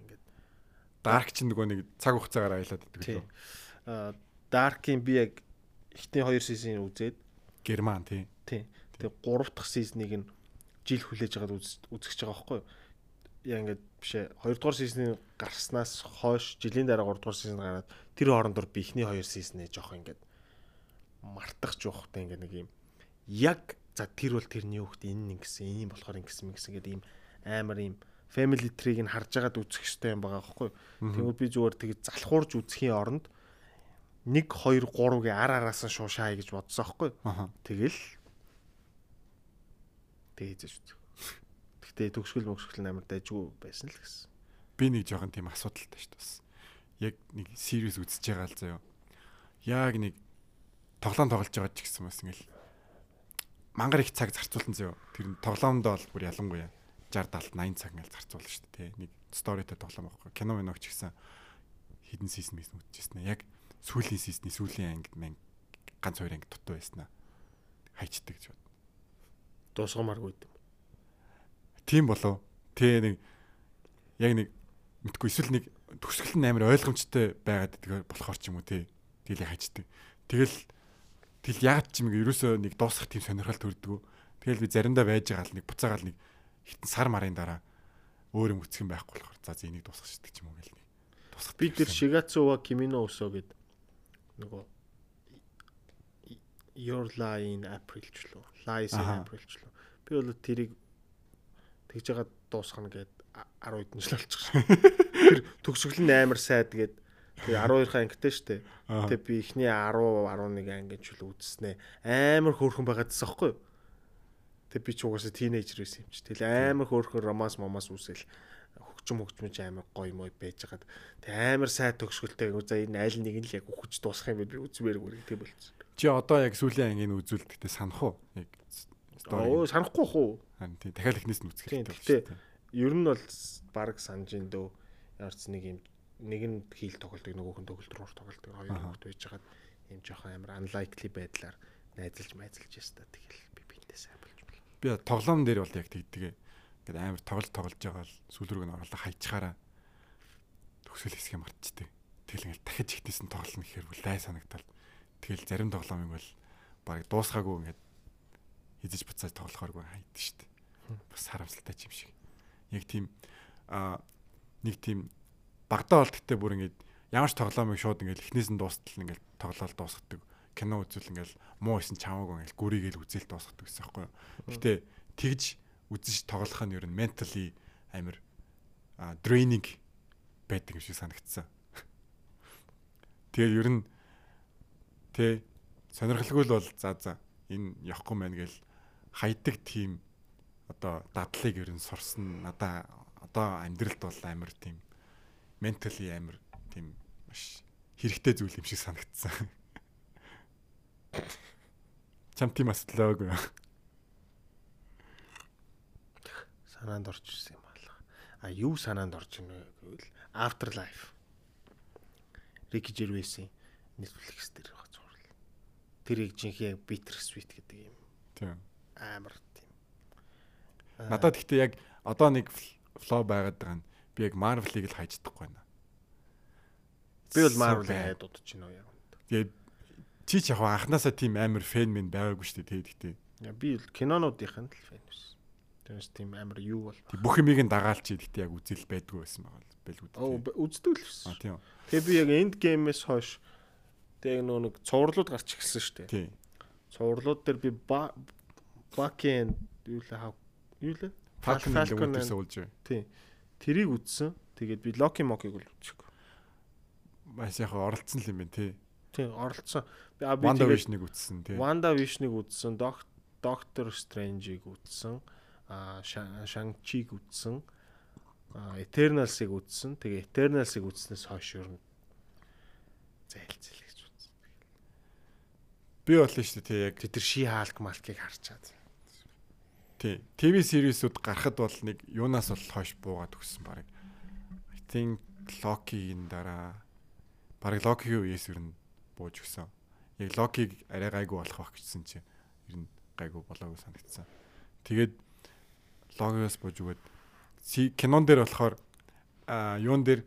Ингээд Dark ч нөгөө нэг цаг хугацаагаар аялаад байдаг лөө. Аа dark-ийн би яг ихний 2 season үзээд Герман тий. тий. Тэгээ 3 дахь сизнийг нь жил хүлээж агаад үзэж байгаа байхгүй юу? Яа ингээд биш ээ. 2 дугаар сизний гарснаас хойш жилийн дараа 3 дугаар сизн гараад тэр хоорондор би ихний 2 сизнээ жоох ингээд мартах жоохтой ингээд нэг юм яг за тэр бол тэрний хөхт энэ нэг гэсэн энэ болохоор ингэсэн мэгсэн гэдэг ийм амар ийм family tree-г нь харж агаад үзэх хэрэгтэй юм байгаа байхгүй юу? Тэгвэл би зүгээр тэгээд залхуурж үзэхийн оронд 1 2 3-гийн ар араас нь шуушаа гэж бодсон аахгүй? Тэгэл тэгээд хийж үзв. Гэхдээ төгсгөл мөгсгөл амар дайжгүй байсан л гэсэн. Би нэг жоохон тийм асуудалтай шүү дээ. Яг нэг serious үзэж байгаа л заяа. Яг нэг тоглоом тоглож байгаа ч гэсэн бас ингээл мангар их цаг зарцуулсан заяа. Тэр нь тоглоомд бол бүр ялангуяа 60 70 80 цаг ингээл зарцуулна шүү дээ. Нэг сторитой тоглоом байхгүй. Кино миног ч гэсэн хідэн сизон мис үзчихсэн. Яг сүүлийн сизний сүүлийн ангид мэн ганц хоёр анги дутуу байснаа хайчдаг гэж бод. Дуусгамааргүй юм. Тийм болов. Тэ нэг яг нэг мэдгүй эсвэл нэг төсгөл нь амар ойлгомжтой байгаад тэгээ болохоор ч юм уу тий. Тэгэл хайчдаг. Тэгэл тэгэл яагаад ч юм ерөөсөө нэг дуусгах тийм сонирхол төрдөг. Тэгэл би заримдаа байж байгаа л нэг буцаагаал нэг хитэн сар марын дараа өөр юм үцэх юм байхгүй болохоор за зэнийг дуусгах шигдэг ч юм уу гэл нэг. Тусах би тэр Shigatsuwa Kimino Uso гэд нөгөө Your Lie in April ч лөө. Lies in April ч лөө. Би бол тэрийг тэгж байгаа дуусгана гэд 10 хэдэн жил болчихсон. Тэр төгсгөл нь амар сайд гэд Тэгээ 12 ангитай штэ. Тэгээ би эхний 10 11 анги ч л үзснэ. Амар хөөрхөн байгаадсэн аахгүй юу? Тэг би ч угаасаа тинейжер байсан юм чи. Тэгэл амар хөөрхөн романс момас үсэл хөгжим хөгжмөж амар гоё мой байж хагаад тэг амар сайн төгсгөлтэй за энэ айл нэг нь л яг өгч дуусах юм би үзмээр гүрэг тэг болчихсон. Чи одоо яг сүүлийн ангийн үзүүлэлт гэдэг санах уу? Яг Оо санахгүй хуу? Харин тий дахиад ихнээс нь үзэх хэрэгтэй байна. Ер нь бол баг санаж ин дөө ярц нэг юм нэг нь хийл тоглолтыг нөгөөх нь төгөлдрөөр тоглолтыг хоёр хөвгт байж хагаад юм жоохон амар unlikely байдлаар найзалж майзалж яста тэгэл би бинтээ сайн би тоглоом дээр бол яг тэгдэг. Ингээд амар тоглолт тоглож байгаа л сүүл рүү н оруулаа хайчхаараа төгсөл хэсгээ мартчихдаг. Тэгэл ингээд дахиж ихнээс нь тоглоно гэхээр лай санагдал. Тэгэл зарим тоглоомыг бол барыг дуусгаагүй ингээд хизэж буцаад тоглохооргүй хайд штт. Бас харамсалтай юм шиг. Яг тийм а нэг тийм багтаа бол гэтээ бүр ингээд ямар ч тоглоомыг шууд ингээд эхнээс нь дуустал ингээд тоглоод дуусгадаг кино үзүүл ингээл муу исэн чамаагүй ингээл гүрийгээл үзэл дуусгадаг гэсэн байхгүй юу. Гэтэ тэгж үзэж тоглох нь ер нь mentally амир draining байдаг юм шиг санагдсан. Тэгээд ер нь тэ сонирхолгүй л бол за за энэ явахгүй мэн гээл хайдаг тийм одоо дадлыг ер нь сурсан надаа одоо амьдралд бол амар тийм mentally амар тийм маш хэрэгтэй зүйл юм шиг санагдсан. Чам тийм астлаагүй. Санаанд орж ирсэн юм байна. А юу санаанд орж ийнэ гэвэл Afterlife. Ricky Gervais-ийн Netflix дээр байгаа зурлал. Тэрийг жинхэнэ яг Bittersweet гэдэг юм. Тийм. Амар тийм. Надад гэхдээ яг одоо нэг флоу байгаад байгаа нь би яг Marvel-ыг л хайждаггүй байна. Би бол Marvel-ыг хайд удаж байна яг. Тэгээд чи ч яг анханасаа тийм амар фэн мэн байгаагүй шүү дээ тэгтээ. Би кинонуудынхын л фэн байсан. Тэрс тийм амар юу бол. Бүх юмыг нь дагаал чи тэгтээ яг үзэл байдгүй байсан байгаа л бэл үү. Үздэг л байсан. А тийм. Тэгээ би яг энд геймээс хойш тэг нөө нэг цувралууд гарч эхэлсэн шүү дээ. Тийм. Цувралууд дээр би Бакен юу л хав юу л Falcon үлдээсэн үлж. Тийм. Тэрийг үзсэн. Тэгээд би Loki Moki-г л үзчихгүй. Маш яг оролцсон л юм байна тий. Тийм оролцсон. Би Wanda Vision-ыг үзсэн тийм. Wanda Vision-ыг үзсэн, Doctor Strange-ыг үзсэн, аа Shang-Chi-г үзсэн, аа Eternals-ыг үзсэн. Тэгээ Eternals-ыг үзснээс хойш ер нь зайлцэл гэж үзсэн. Би боллоо шүү дээ тий яг тэр She Hulk малкийг харчаад. Тий. ТV series-үүд гарахад бол нэг юунаас бол хойш буугаад өгсөн баг. I think Loki-ийн дараа баг Loki-ийн үеэс ер нь бууж өгсөн. Яг Локиг арай гайгүй болох байх гэжсэн чи ер нь гайгүй болоогүй санагдсан. Тэгээд Логиос бууж өгöd кинон дээр болохоор а юун дээр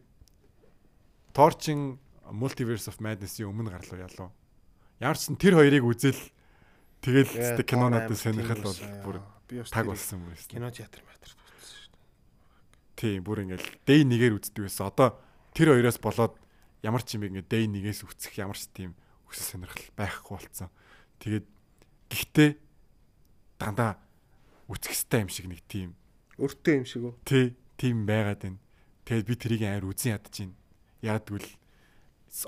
Торчин Multiverse of Madness-ийн өмнө гарлуу ялуу. Ямар ч сан тэр хоёрыг үзэл Тэгэл амар сонирхол бол бүр би бас таг болсон юм байсан. Кино театр метр үзсэн шүү дээ. Тийм бүр ингээл day нэгээр үздэг байсан. Одоо тэр хоёроос болоод ямар ч юм ингээд day нэгээс үцэх ямар ч тийм өсөл сонирхол байхгүй болцсон. Тэгээд гэхдээ дандаа үцэх хэстэй юм шиг нэг тийм Өртөө юм шиг үү? тий тийм байгаад байна. Тэгээд би тэрийг амар үзэн ядаж байна. Яг тэгвэл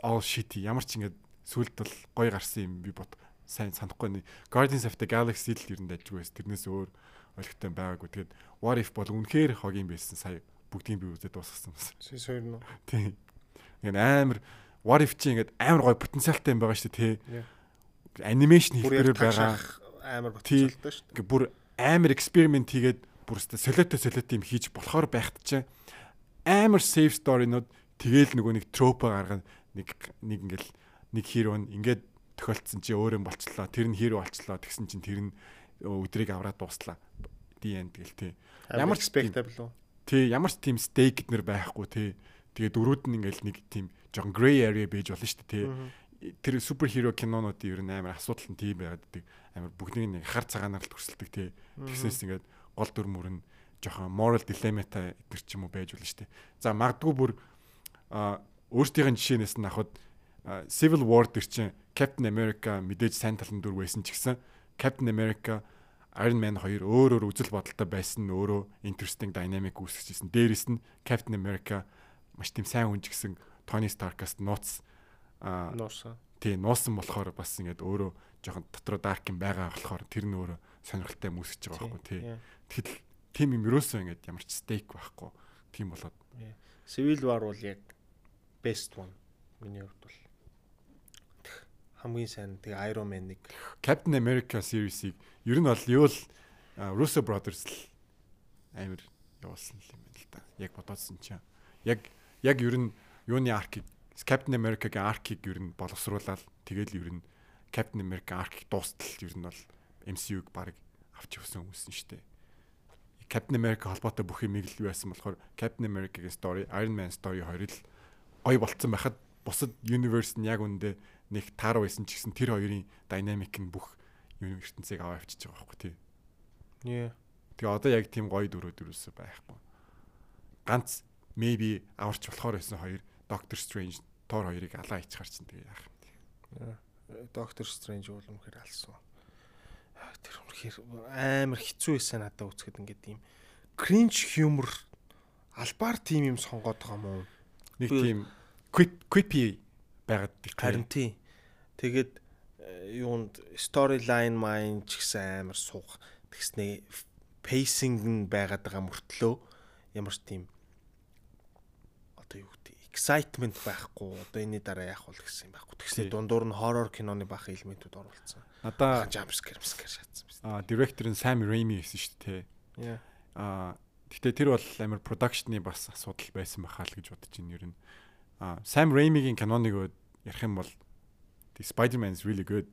all shitty. Ямар ч ингээд сүлд бол гой гарсан юм би бод сайн санахгүй нэг Guardians of the Galaxy л ер нь дайжгүй байсан. Тэрнээс өөр ойлгохтой байгаагүй. Тэгээд What if бол үнэхээр хог юм байсан сая бүгдийг би үзээд дуусгасан байсан. Сэс хоёр нь. Тийм. Ингээд амар What if чи ингээд амар гой потенциалтай юм байгаа шүү дээ тий. Анимашн хэлбэрээр байгаа. амар баталтай шүү дээ. Ингээ бүр амар эксперимент хийгээд бүр өстө солиотой солиотой юм хийж болохоор байхад чинь амар safe story-нууд тэгээл нөгөө нэг тропо гаргана нэг нэг ингээл нэг хиро нь ингээд тохиолдсон чи өөрөө болчлоо тэр нь хиро болчлоо тэгсэн чинь тэр нь өдрийг аваад дуслаа the end гэл тий Ямар ч expectable уу? тий ямар ч тийм stake нэр байхгүй тий тэгээ дөрүүд нь ингээл нэг тийм жоохон gray area байж болно шүү дээ тий тэр суперхиро кинонуудын ер нь амар асуудал нь тийм байгаад байдаг. Амар бүгднийг нэг хар цагаанаар л төрсөлдөг тий. Тэгснээс ингээд гол дүр мөр нь жоохон moral dilemma-тай эдгэр ч юм уу байж болно шүү дээ. За магадгүй бүр а өөртөөхөн жишээнээс нь авахд Civil War төр чинь Captain America мэдээж сайн талын дүр байсан ч гэсэн Captain America Iron Man 2 өөр өөр үзэл бодолтой байсан нь өөрөө interesting dynamic үүсгэжсэн. Дээрээс нь Captain America маш тийм сайн хүн ч гэсэн Tony Stark-аас нууц Нуусан. тий нуусан болохоор бас ингээд өөрөө жоохон дотроо dark юм байгаа болохоор тэр нь өөрөө сонирхолтой юм үүсгэж байгаа байхгүй тий. Тэгэхдээ тийм юм ерөөсөө ингээд ямар ч stake байхгүй. Тийм болоод Civil War бол яг best one миний хувьд бол хамгийн сайн тэг Iron Man нэг Captain America series-ийг ер нь бол юу л Russo Brothers л амар явуулсан юм байна л да. Яг бодоодсэн чинь. Яг яг ер нь юуны аркийг Captain America-гийн аркийг ер нь боловсруулаад тэгэл ер нь Captain America аркийг дуустал ер нь бол MCU-г баг авч явсан шүү дээ. Captain America холбоотой бүх юмыг л яасан болохоор Captain America-гийн story, Iron Man story хоёр л гой болцсон байхад бусад universe нь яг үндэ нэг тааруу байсан ч гэсэн тэр хоёрын dynamic нь бүх юм ертөнцийг аваа авчиж байгаа байхгүй тий. Yeah. Тэгээ одоо яг тийм гоё дөрөв дөрөөсөө байхгүй. Ганц maybe аварч болохоор байсан хоёр Doctor Strange Thor хоёрыг алаа ичгаар чинь тэгээ яах юм. Doctor Strange бол үнэхээр алсан. Тэр үнэхээр амар хэцүү байсан надад үзэхэд ингээд ийм cringe humor албаар тим юм сонгоод байгаа юм уу? Нэг тийм quippy байгаад их Харин тий. Тэгээд э, юунд storyline mind ч гэсэн амар суух. Тэгснээ pacing нь байгаад байгаа мөртлөө ямар ч тийм одоо юу гэдэг excitement байхгүй. Одоо энэний дараа яах вэ гэсэн юм байхгүй. Тэгснээ дундуур нь horror киноны баах элементүүд оруулсан. надаа Jump scare, scare шатсан биз. а директор нь Sam Raimi гэсэн шүү дээ. Яа. А гэхдээ тэр бол амар production-ы бас асуудал байсан байхаа л гэж бодож байна ер нь. А Sam Raimi-гийн киноныг ярих юм бол the Spider-Man is really good.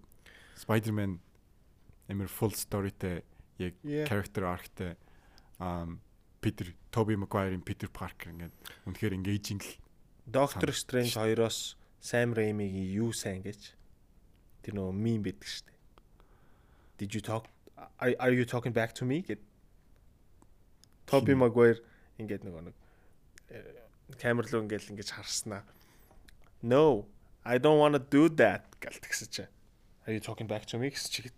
Spider-Man амар full storyтэй яг character arc-тэй um Peter Tobey Maguire-ийн Peter Parker ингээд үнэхээр engaging л Doctor Strange 2-оос Sam Raimi-гийн юу сайн гэж? Тэр нөгөө мим байдаг шүү дээ. Did you talk are, are you talking back to me? гэд. Tobey Хин- Maguire ингээд нөгөө нэг э, камер руу ингээд ингэж харснаа. No, I don't want to do that гэлтгсэн чи. Are you talking back to me гэсэн чигэд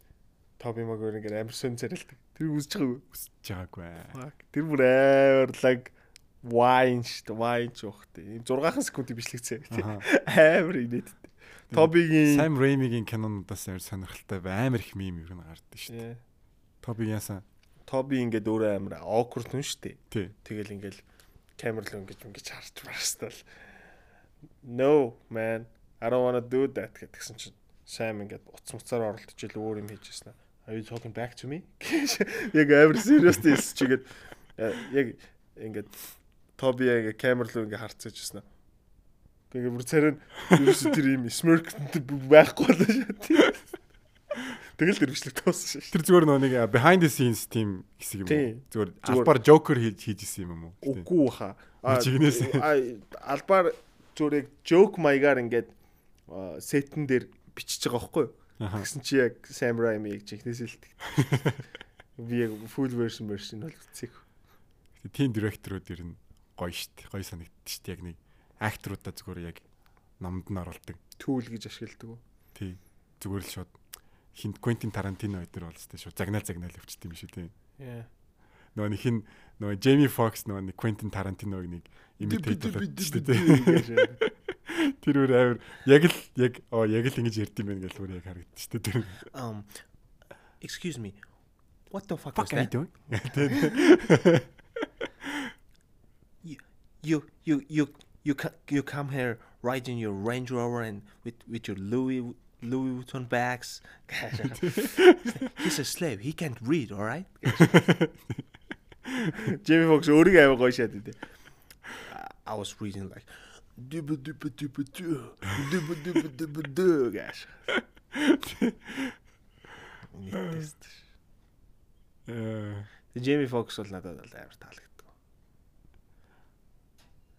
Tobey Maguire ингээд амар сөн царилдаг. Тэр үзэж байгаагүй. үсэж байгаагүй. Fuck. Тэр бүр ааварлаг wine шүү дээ. Wine ч ухтай. Ийм 6 секундын бичлэгцээ. Амар инээдтэй. Тобигийн Sam Raimi-гийн кинонуудаас амар сонирхолтой бай амар их мим нь гардаг шүү дээ. Toby яасан. Тоби ингээд өөрөө амар awkward хүн шүү дээ. Тэгэл ингээд камер руу ингэж ингэж харж барстал. No man, I don't want to do that гэдгсэн чинь Sam ингээд утас муцаар оролдож ил өөр юм хийжсэн. Are you talking back to me? яг амар serious дэс чигээд э, яг ингээд Тоби яг камер руу ингээд харцаж ирсэн. Тэгээ бүр царай нь ерөөсө тэр юм smirk байхгүй болоо шээ. Тэгэл тэр бичлэг тоосон шээ. Тэр зүгээр нөө нэг behind the scenes team хэсэг юм уу? Зүгээр албаар Joker хийж хийжсэн юм уу? Үгүй хаа. Чигнээс. Албаар зүгээр яг joke маягаар ингээд сетэн дээр бичиж байгаа байхгүй юу? Тэгсэн чи яг Sam Raimi-ийг чихнээс л би яг full version version бол үзээг. Тийм директорууд ер нь гоё штт. Гоё санагдчих штт яг нэг акторуудаа зүгээр яг номд нь оруулдаг. Түүл гэж ашигладаг уу? Тий. Зүгээр л шууд хинт Quentin Tarantino өдр бол штт шууд загнаал загнаал өвчт юм шүү тий. Яа. Нөгөө нэг хин нөгөө Jamie Foxx нөгөө нэг Quentin Tarantino-г нэг болоод штт тий. Тэр үр амар яг л яг оо яг л ингэж ярьд юм байна гэж өөр яг харагдчих штт тэр. Um excuse me. What the fuck, Fuck was I that? doing? You you you you co- you come here riding your Range Rover and with with your Louis Louis Vuitton bags. He's a slave. He can't read, all right? Jamie Foxx өөрийгөө аваа гоё шат дээ. I was reading like дуба дуба дуба дуба дуба дуба дуба гаш. Нийтэст. Э Jamie Foxx бол надад амар таалагддаг.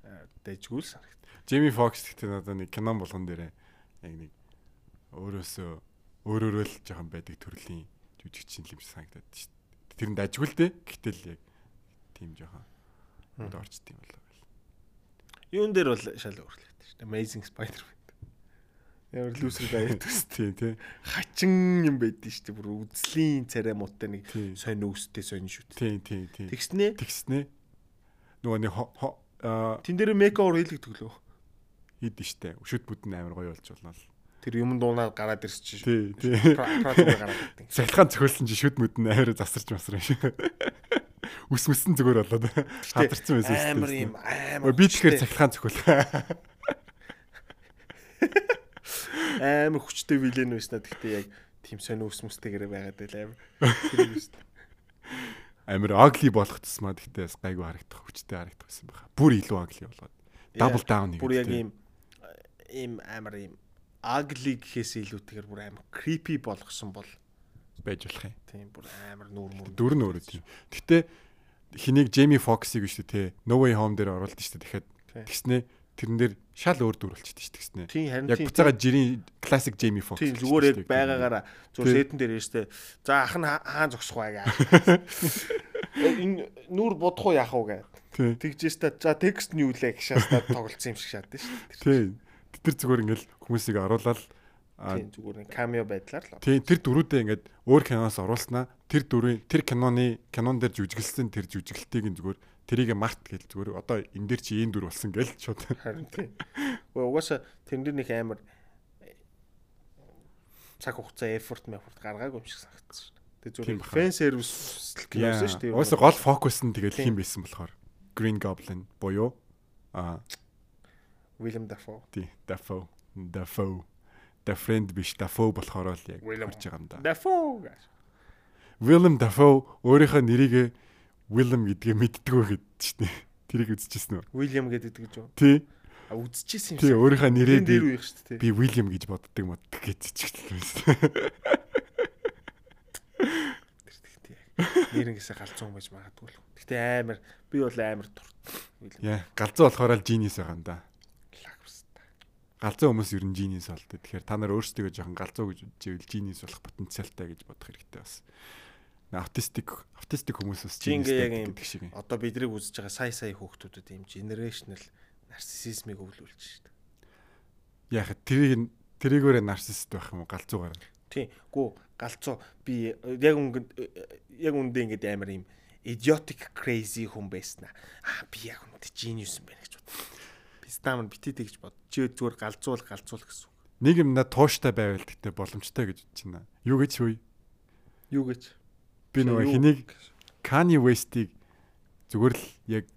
Аа дэжгүүл санагд. Jamie Foxx гэхдээ надад нэг кинон болгон дээр яг нэг өөрөөсөө өөрөөрөө л жоохон байдаг төрлийн жүжигчин юм шиг санагдаад шүү дээ. Тэр нь дажгүй л дээ. Гэтэл яг тийм жоохон өд орчт юм болоо. Юун дээр бол шал өөрчлөгдсөн шүү дээ. Amazing Spider-Man. Ямар лүүсэр байгаад Тийм тий. хачин юм байдэн шүү дээ. Бүр үзлийн царай муутай нэг сонь үстэй сонь шүт. Тийм тийм тийм. Тэгснэ Тэгснэ. Нөгөө нэг тэн дээр мейкоор хийлгдэг лөө. хийдэн штэ. Өшөд бүдэн амар гоё болж болно л. Тэр юм дуунаад гараад ирсэн чинь. Тий, тий. Гараад ирсэн. Цахилгаан цохиулсан чи шүд мүдэн амар засарч масраа шүү. Үс мүсэн зүгээр болоод хадарсан байсан. Амар юм амар. Би тэгэхээр цахилгаан цохиул. амар хүчтэй вилэн байснаа гэхдээ яг тийм сонь үс мүстэйгээр байгаад байл амар. Амар ugly болох тусмаа гэхдээ бас гайгүй харагдах хүчтэй харагдах байсан байха. Бүр илүү ugly болоод. Double down Бүр яг ийм ийм амар ийм ugly гэхээс илүүтэйгээр бүр амар creepy болгосон бол байж болох юм. тийм бүр амар нүүр мөр. Дүр нь өөрөө тийм. Гэтэ хэнийг Foxx-ийг шүү дээ те. No Way Home дээр оруулдаг шүү дээ. Тийм. тэгснэ тэрэн дээр шал өөр дүр болчихсон шүү дээ. Тэгснэ. Яг буцаага жирийн классик Jamie Foxx. Тийм гэж зүгээр яг байгаагаараа зүгээр сэтэн дээр ярьжтэй. За ах нь хаа- хаан зогсох бай гээ. Энэ нүүр бодох уу яах уу гэ. Тийм. Тэгжээс та за текст нь юу лээ гэшээс та тоглолцсон юм шиг шатдаг шүү дээ. Тийм. Тэр зүгээр ингээл хүмүүсийг оруулаад Тийм зүгээр нэг камео байдлаар л. тийм тэр дөрүүдээ ингээд өөр киноос оруулснаа тэр дөрвийн тэр киноны кинон дээр жүжиглсэн тэр жүжиглэлтийг нь зүгээр тэрийг март гэл зүгээр одоо энэ дээр чи ийм дүр болсон гэл шууд Харин тийм. Угаасаа тэрэн дээр нэг амар цаг хугацаа effort effort гаргаагүй юм шиг санагдсан шүү дээ. Тэг Тийм зүгээр фэн сервис киносон шүү дээ. Өөсө гол фокус нь тэгэл хим байсан болохоор Green Goblin буюу а William Dafoe. тий Dafoe Dafoe The friend биш Dafoe болохоор л яг хүрч байгаа юм да. Dafoe. Willem Dafoe өөрийнхөө нэрийг Willem гэдгээ мэддэггүй гэдэг чинь тэрийг үзчихсэн үү? William гэдэг гэж юу? Тий. А үзчихсэн юм Тий өөрийнхөө нэрээ дээр би үеих шүү дээ. би William гэж боддог моддаг гэж чиглэлсэн. Тэр тэгтээ. Нэрнгээсээ галзуун байж магадгүй л. Гэтэ амар би бол амар. William Яа, галзуу болохоор л genius байгаа юм да. Галзуу хүмүүс ер нь genius болдог. Тэгэхээр та нар өөрсдөө жоохон галзуу гэж үзвэл genius болох потенциалтай гэж бодох хэрэгтэй бас. Автистик автистик хүмүүс бас юм гэдэг шиг. Одоо бидрийг үзэж байгаа сая сая хүүхдүүдэд ийм generational нарциссизмыг өвлүүлж шүү дээ. Яг тэрийг тэрийгээрээ нарциссист байх юм уу галзуугаар. Тийм. Гү галзуу би яг өнгөнд яг үндэ ингээд амар юм idiotic crazy хүн байснаа. Аа би яг үндэ genius юм байна гэж бод. Би стамын битээ тэгж бод. Чи зүгээр галзуул галзуул гэсэн. үг. Нэг юм надад тууштай байвал гэхдээ боломжтой гэж бодож байна. Юу гэж хөөе? Юу гэж? Би нөгөө хэнийг? Kanye West-ийг зүгээр л яг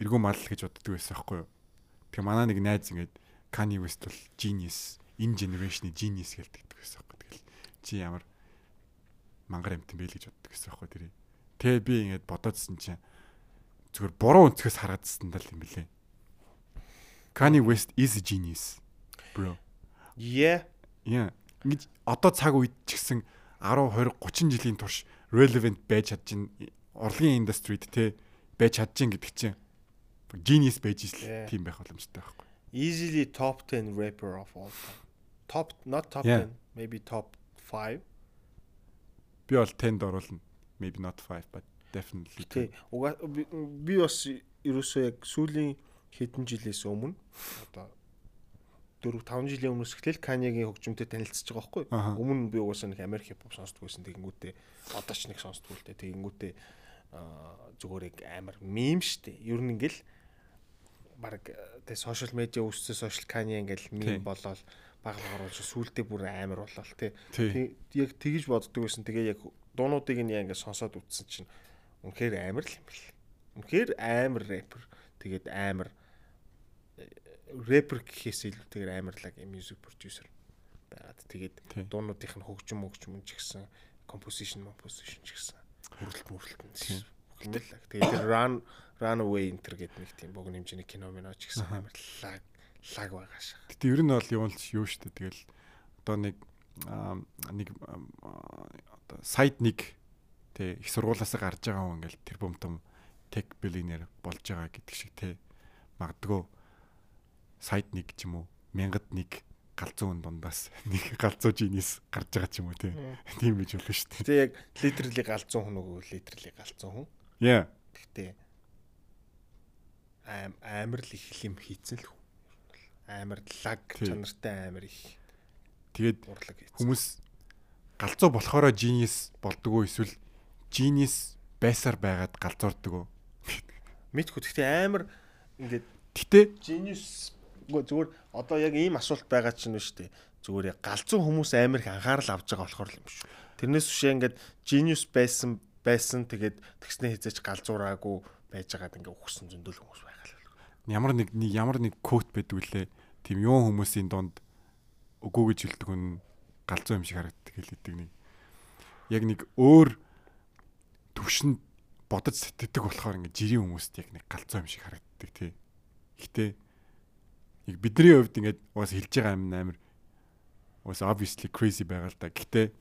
эргүү мал гэж боддог байсан байхгүй юу? Тэгээ манай нэг найз ингээд Kanye West бол genius, энэ generation-ы genius гэлдэг байсан байхгүй. Тэгэл чи ямар мангар амт юм бэ л гэж боддог байсан байхгүй тэр. Тэгээ би ингээд бодоодсэн чинь зүгээр буруу өнцгөөс харагдсан даа юм бэлээ. Kanye West is a genius. Bro. Yeah. Яа. Ингээд одоо цаг үед ч гэсэн 10, 20, 30 жилийн турш relevant байж чадчихна. Орлогын индустрид те байж чадчихна гэдэг чинь genius байж Yeah. ил тийм байх боломжтой байхгүй. Easily top 10 rapper of all time. Top not top Yeah. 10, maybe top 5. Би бол 10-д оруулна. Maybe not 5 but definitely. Би би бас ерөөсөө яг сүүлийн хэдэн жилээс өмнө одоо 4 5 жилийн өмнөөс эхлээл Каньягийн хөгжмөнтэй танилцж байгаа байхгүй. Өмнө би угаасаа нэг Америк хипхоп сонсдог байсан. Тэгэнгүүтээ одоо ч нэг сонсдог л дээ. Тэгэнгүүтээ зүгээр яг амар мем штэ. Ер нь ингээл баг тэг сошиал медиа үүссэн сошиал Канья ингээл мем болоод баг баг оруулж сүултээ бүр амар болол тий. Яг тэгж боддог байсан. Тэгээ яг дуунуудыг нь яа ингээд сонсоод үтсэн чинь үнэхээр амар л юм бэл. Үнэхээр амар рэпер. Тэгээд амар рэпер гэхээс илүүтэйгээр амар лаг music producer байгаад тэгээд дуунуудынх нь хөгжим хөгжим ч гэсэн composition composition ч гэсэн хөрөлт мөрлөлт нь хэмэллэг. Тэгээд тэр run runaway enter гэдэг нэг тийм богино хэмжээний кино минь ч гэсэн Аха. амар лаг байгаа шээ. Гэтэ ер нь бол юм л юу штэ тэгэл одоо нэг нэг одоо сайд нэг тэ их сургуулаасаа гарч байгаа хүн ингээл тэр бомтом тек биллионер болж байгаа гэдэг шиг тэ магадгүй сайд нэг ч юм уу мянгад нэг галзуу хүн дундаас нэг галзуу жинис гарч байгаа ч юм уу тийм байж болно штэ. Гэтэ яг литерли галзуу хүн нөгөө литерли галзуу хүн. Яа. Гэхдээ амар л их юм хийцэн л. Амар лаг чанартай амар их Тэгээд хүмүүс галзуу болохоро жинис болдгоо эсвэл жинис байсаар байгаад галзуурдаг уу? Мэдгүй гэхдээ амар ингээд Гэтэ genius үгүй зүгээр одоо яг ийм асуулт байгаа ч юм шүү дээ. Зүгээр галзуу хүмүүс амар их анхаарал авж байгаа болохоор юм шүү. Тэрнээс үшээ ингээд genius байсан байсан тэгээд тэгснээ хизээч галзуураагүй байж байгаад ингээд өгсөн зөндөл хүмүүс байгаа л. ямар нэг ямар нэг код байдаг үлээ. Тийм юун хүмүүсийн донд үгүй гэж хэлдэг хүн галзуу юм шиг харагддаг хэлээдэг нэг. Яг нэг өөр төвшөнд бодож сэтгэдэг болохоор ингээд жирийн хүмүүст яг нэг галзуу юм шиг харагддаг тий. Гэтэ яг бидний хувьд ингээд уус хэлж байгаа юм амар уус obviously crazy байгаа л да. Гэтэ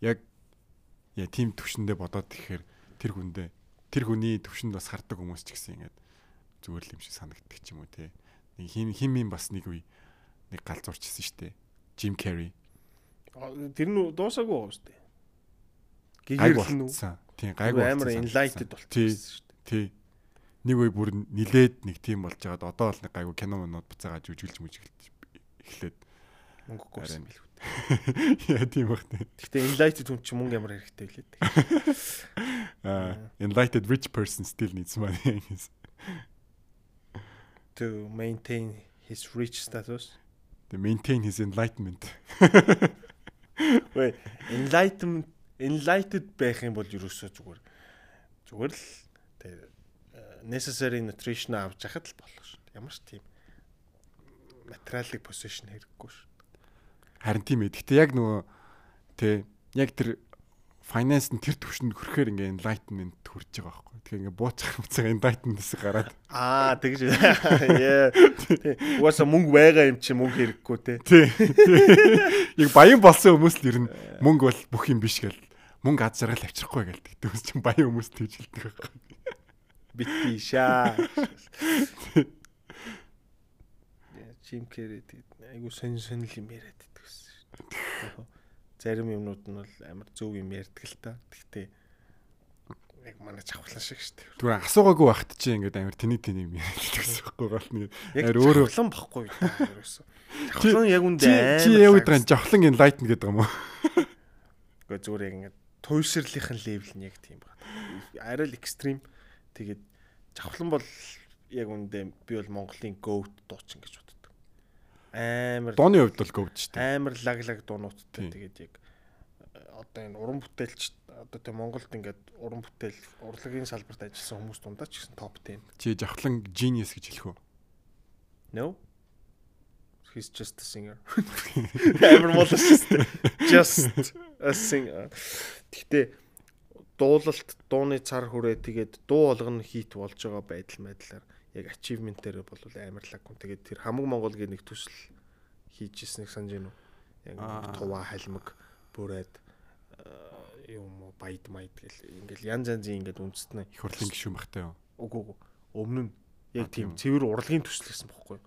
яг яа тийм төвшөндөө бодоод ихээр тэр хүндээ тэр хүний төвшөнд бас хардаг хүмүүс ч гэсэн ингээд зүгээр л юм шиг санагддаг ч юм уу те. Нэг хим химийн бас нэг үе нэг галзуурчсан шүү дээ. Jim Carrey. Тэр нь дуусаагүй. Гайг Гэгэрл нь болцсон. Тийм гайг гайг амар enlightened болчихсон дээ. Тий. Нэг үе бүр нилээд нэг тийм болж байгаад одоо бол нэг гайгүй кино монод буцаагаа жүжиглж мүжиглж эхлээд Мөнгөгүй нь. билүү. яа тийм бах те. Гэхдээ enlightened хүн чинь мөнгө ямар хэрэгтэй билээ. Аа enlightened rich person still needs money. To maintain his rich status. To maintain his enlightenment. Вэ enlightenment enlightened байх юм бол ерөөсөө зүгээр зүгээр л тэгээ necessary nutrition авч яхад л болох шүү. дээ. Ямар ч тийм материалын position хэрэггүй шүү. Харин тийм ээ. Гэтэ яг нөгөө тэ яг тэр finance нь тэр төвшөнд хүрэхээр ингээ enlightenment хүрч байгаа байхгүй. Тэгэхээр ингээ бууцах буцаага enlightenment-с гараад Аа тэгж яа. Угаасаа мөнгө байгаа юм чи мөнгө хэрэггүй те. тий. Яг баян болсон хүмүүс л ер нь мөнгө бол бүх юм биш гэл мөнгө аз жаргал авчрахгүй гэл хүмүүс чинь баян хүмүүс тэгж хэлдэг байхгүй. Битгий шаа. Жим Керри тэгээд айгу сонь сонь юм яриад байдаг гэсэн шүү. дээ. Зарим юмнууд нь бол амар зөв юм ярьдаг л та. Гэхдээ яг манай чавхлан шиг шүү дээ. Түр асуугаагүй байхад чи ингээд амар тэний тэний юм ярьдаг гэсэн байхгүй гол нэг. Яг өөрөө- баггүй да ерөөсөө. Чавхлан яг үндэ амар. чи гэдэг нь жавхлан enlighten гэдэг юм уу? Гэхдээ зүгээр яг ингээд туйшрлынхын левел нь яг тийм байна. Арай л экстрим. Тэгээд чавхлан бол яг үндэ би бол Монголын goat дуучин гэж боддог. Амар Дооны хувьд бол говд шүү дээ. амар лаглаг дуунуудтай тэгээд яг э, одоо энэ уран бүтээлч одоо тийм Монголд ингээд уран бүтээл урлагийн салбарт ажилласан хүмүүс дундаа ч гэсэн топ 10. Чи жавхлан genius гэж хэлэх үү? No. He's just a singer. Амар молоо шүү дээ. Just a singer. Гэхдээ дуулалт, дууны цар хүрээ тэгээд дуу болгоно хит болж байгаа байдал байдлаар яг achievement дээр бол амар лаг хүн. Тэгээд тэр хамаг Монголгийн нэг төсөл хийж ирснийг санаж байна уу? Яг Аа. туваа халмаг бүрээд э, юм уу баяд майд гэл ингээл янз янзын ингээд үндэстнэ Их хурлын гишүүн багтай юу? Үгүй үгүй. Өмнө нь яг тийм цэвэр урлагийн төсөл гэсэн бохгүй.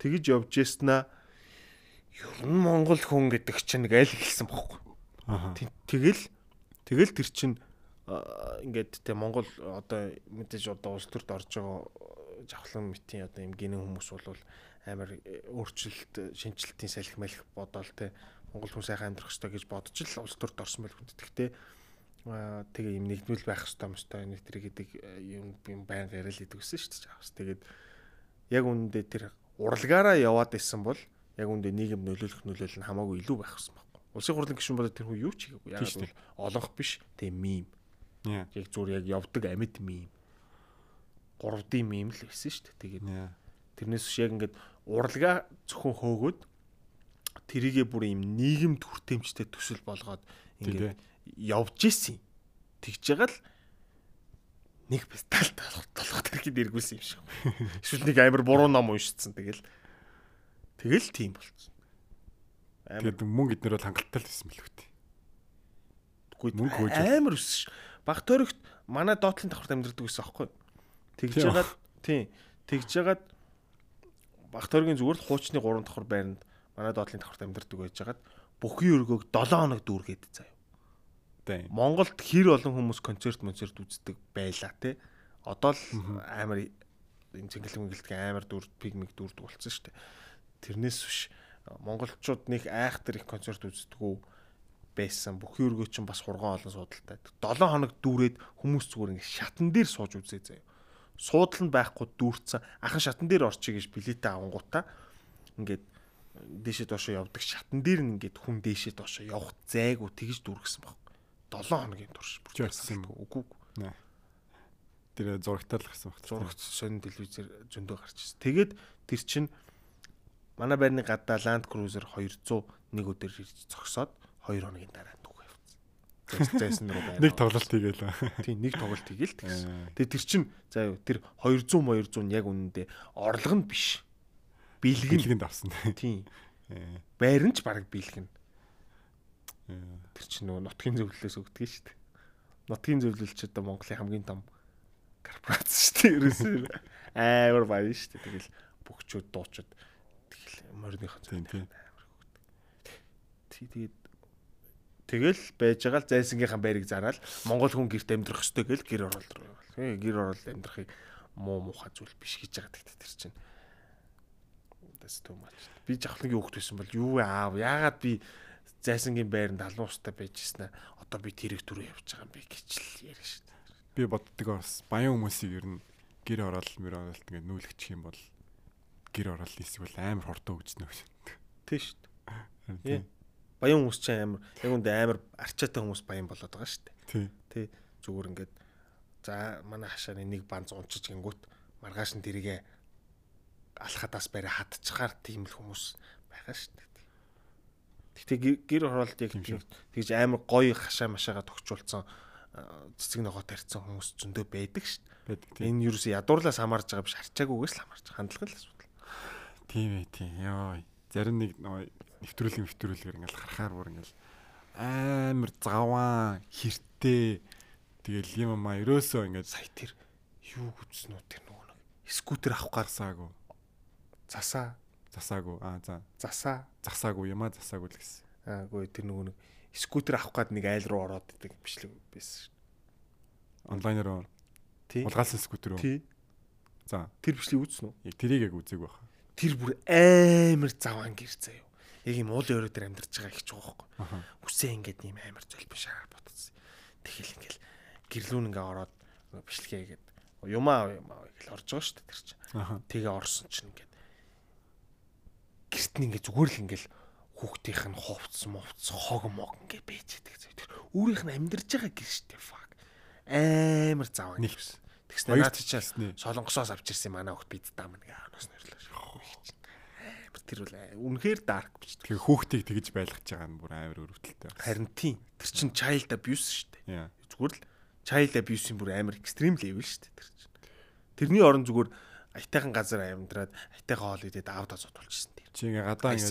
Тэгэж явж яснаа ер нь Монгол хүн гэдэг чинь нэг аль хэлсэн. Тэ- Тэгэл тэгэл тэр чин а, ингээд те Монгол одоо мэдээж одоо улс төрд орж байгаа э, жавхлан мэтийн одоо юм гинэн хүмүүс бол амар э, өөрчлөлт шинжилтийн салхи малх бодоол те Монгол хүн сайхан амьдрах хэрэгтэй гэж бодож л улс төрд орсон байл хүнд. Гэхдээ аа тэгээ юм нэгдмэл байх хэрэгтэй юм дээ. Нэг тэр гэдэг юм юм байнга яриад идэг гэсэн шүү дээ. Жаавс. Тэгээд яг үүндээ тэр уралгаараа яваад исэн бол яг үүндээ нийгэм нөлөөлөх нөлөөлөл нь хамаагүй илүү байх гэсэн байна. Улсын хурлын гишүүн бол тэр хүн юу ч хийгээгүй. Яг бол олонх биш. Тэгээ мим. Яг зүгээр яг явдаг амьд мим. 3D мим л байсан шүү дээ. Тэгээд тэрнээс биш яг ингээд уралгаа зөвхөн хөөгөөд тэрийгэ бүр юм нийгэмд хүртээмжтэй төсөл болгоод ингээд явж исэн. Тэгж байгаа л нэг пистал толгой тэрхий дэргүүлсэн юм шиг. Эсвэл нэг амар буруу ном уншицсан тэгэл. Тэгэл тийм болцсон. Амар Тэгээд мөнгө эднэр бол хангалттай л байсан мэл үү. гүйд мөнгө хөөж амар өссөн. Баг төрөгт манай доотлын давхарт амьдрдаг гэсэн аахгүй. Тэгж жагаад тийм тэгж жагаад баг төргийн зүгээр л хуучны 3 давхар байранд манай доотлын давхарт амьдрдаг байж жагаад бүхий өргөөг 7 хоног дүүргээд заяа. Тийм. Монголд хэр олон хүмүүс концерт монцерт үздэг байлаа те. Одоо л амар энэ цэнгэлэг мэнгэлдэг амар дүр пигмик дүрдэг болсон шүү дээ. Тэрнээс биш монголчууд нэг айхтар их концерт үздэггүй байсан. Бүхий өргөө чинь бас хурган олон суудалтай. 7 хоног дүүрээд хүмүүс зүгээр ингэ шатан дээр сууж үзээ заяа. Суудал нь байхгүй дүүрцэн ахан шатан дээр орчих гэж билетээ авангуудаа ингээд дээшээ доошоо явдаг шатан дээр нь ингээд хүн дээшээ доошоо явах зайгүй тэгж дүүргэсэн баг. 7 хоногийн турш бүр Жирсэн юм Үгүй үгүй. Тэр зурагтаар л гарсан багт. зурагт сонин телевизээр зөндөө гарч ирсэн. Тэгээд тэр чин манай байрны гадаа Land Cruiser 200 нэг өдөр ирж зогсоод 2 хоногийн дараа дүүгээ явцсан. Зайсан руу байна. Нэг тоглолт хийгээл. тийм нэг тоглолт хийгээл тэгсэн. Аа. Тэгээд тэр чин за юу тэр 200 200 нь яг үнэндээ орлого нь биш. Бэлгэн. Бэлгэнд авсан. Тийм. Э, Байран ч баг бэлгэн. э, Тэр чин нөгөө нутгийн зөвлөлөөс өгдөг шүү дээ. Нутгийн зөвлөл ч одоо Монголын хамгийн том корпорац шүү дээ. Ерөөсөө амар баян шүү дээ. Тэгэл бүгчүүд дуучид тэгэл морныхоо Тийм тийм. Тий тэгээд тэгэл байж байгаа л зайсангийнхаа байрыг зараад Монгол хүн гэрт амьдрах ёстой гэл гэр оролт руу. Тий гэр оролт амьдрахыг муу муухай зүйл биш гэж байгаа гэдэг тэр чинь. That's too much. Би жавхлангийн хүүхд байсан бол юу аав яагаад би зайсангийн байранд алуун устай байж гиснэ одоо би тэрэг түрүү явж байгаа юм бэ гэж л яриа шүү дээ. Би боддог бас баян хүмүүсийг ер нь гэр орол мөр оролт ингээд нүүлгчих юм бол гэр орол хийсэг бол амар хурдан өгч нөх. Тий шүү дээ. Тийм. Баян хүмүүс чинь амар яг үндэ амар арчаатай хүмүүс баян болоод байгаа шүү дээ. Тий. Зүгээр ингээд за манай хашааны нэг банз унчиж гингүүт маргааш нь тэрийгэ алхадаас барай хатчихаар тийм л хүмүүс байгаа шүү дээ. Гэтэ гэр- Тийм шүү. тэгж амар гоё хашаа машаагаа төгчүүлсэн цэцэг ногоо тарьсан хүмүүс зөндөө байдаг шүү дээ. Байдаг. Энэ юу ч ядуурлаас хамаарж байгаа биш харчаагүйгээс л хамаарч хандлагын л асуудал. Тийм ээ тийм. Йоо. Зарим нэг нөгөө нэвтрүүлэг нэвтрүүлгээр ингээл харахаар бүр ингээл амар заваа хэртэй тэгэл юм амаа ерөөсөө ингээд Сая тэр юу үзсэн үү тэр нөгөө нэг скутер авах гарсан засаагүй. засаа Засаагүй. Аа за. засаа Засаагүй юм аа засаагүй л гэсэн. аагүй тэр нөгөө нэг скутер авах гад нэг айл руу ороод идэг бичлэг байсан шүү. Онлайнаар Тий. улгаалсан скутер үү? Тий. За. Тэр бичлэг үзсэн үү? Тэрийг яг үзег байх. Тэр бүр амар заваан гэр заяа. Яг юм уулын өрөө дээр амьдарч байгаа их ч байгаа байхгүй. Үсээ ингээд ийм амар золбишаар ботсон. Тэгэл ингээл гэрлүүн ингээ ороод бичлэгээгээд юмаа юмаа гэл орж байгаа шүү дээ тэр чинь. Тэгээ орсон чинь ингээд гэрт нь ингээ зүгээр л ингээл хүүхдийнх нь хувцс мовц хог мог ингээ идэг зөө тэр өөрийнх нь амьдарч байгаа гэр штэ fuck амар заваа Нэг. нэгс тэгснэ Хоёр наад чи чичээснэ. солонгосоос авч ирсэн манай хүүхд бид дам нэг аанаас нэрлээ шүү тэр бол аа, үнэхээр dark биш Тэгээ хүүхдийг тэгж байлгаж байгаа нь бүр амар өрөвдөлтэй. харин тийм тэр чин child abuse штэ Яа. зүгээр л child abuse-ийн бүр амар extreme level штэ тэр чин тэрний орон зүгээр айтайхан газар амьдраад айтайхан хоол идээд аавда зодулчихсан тэр Чи ингээ гадаа ингээ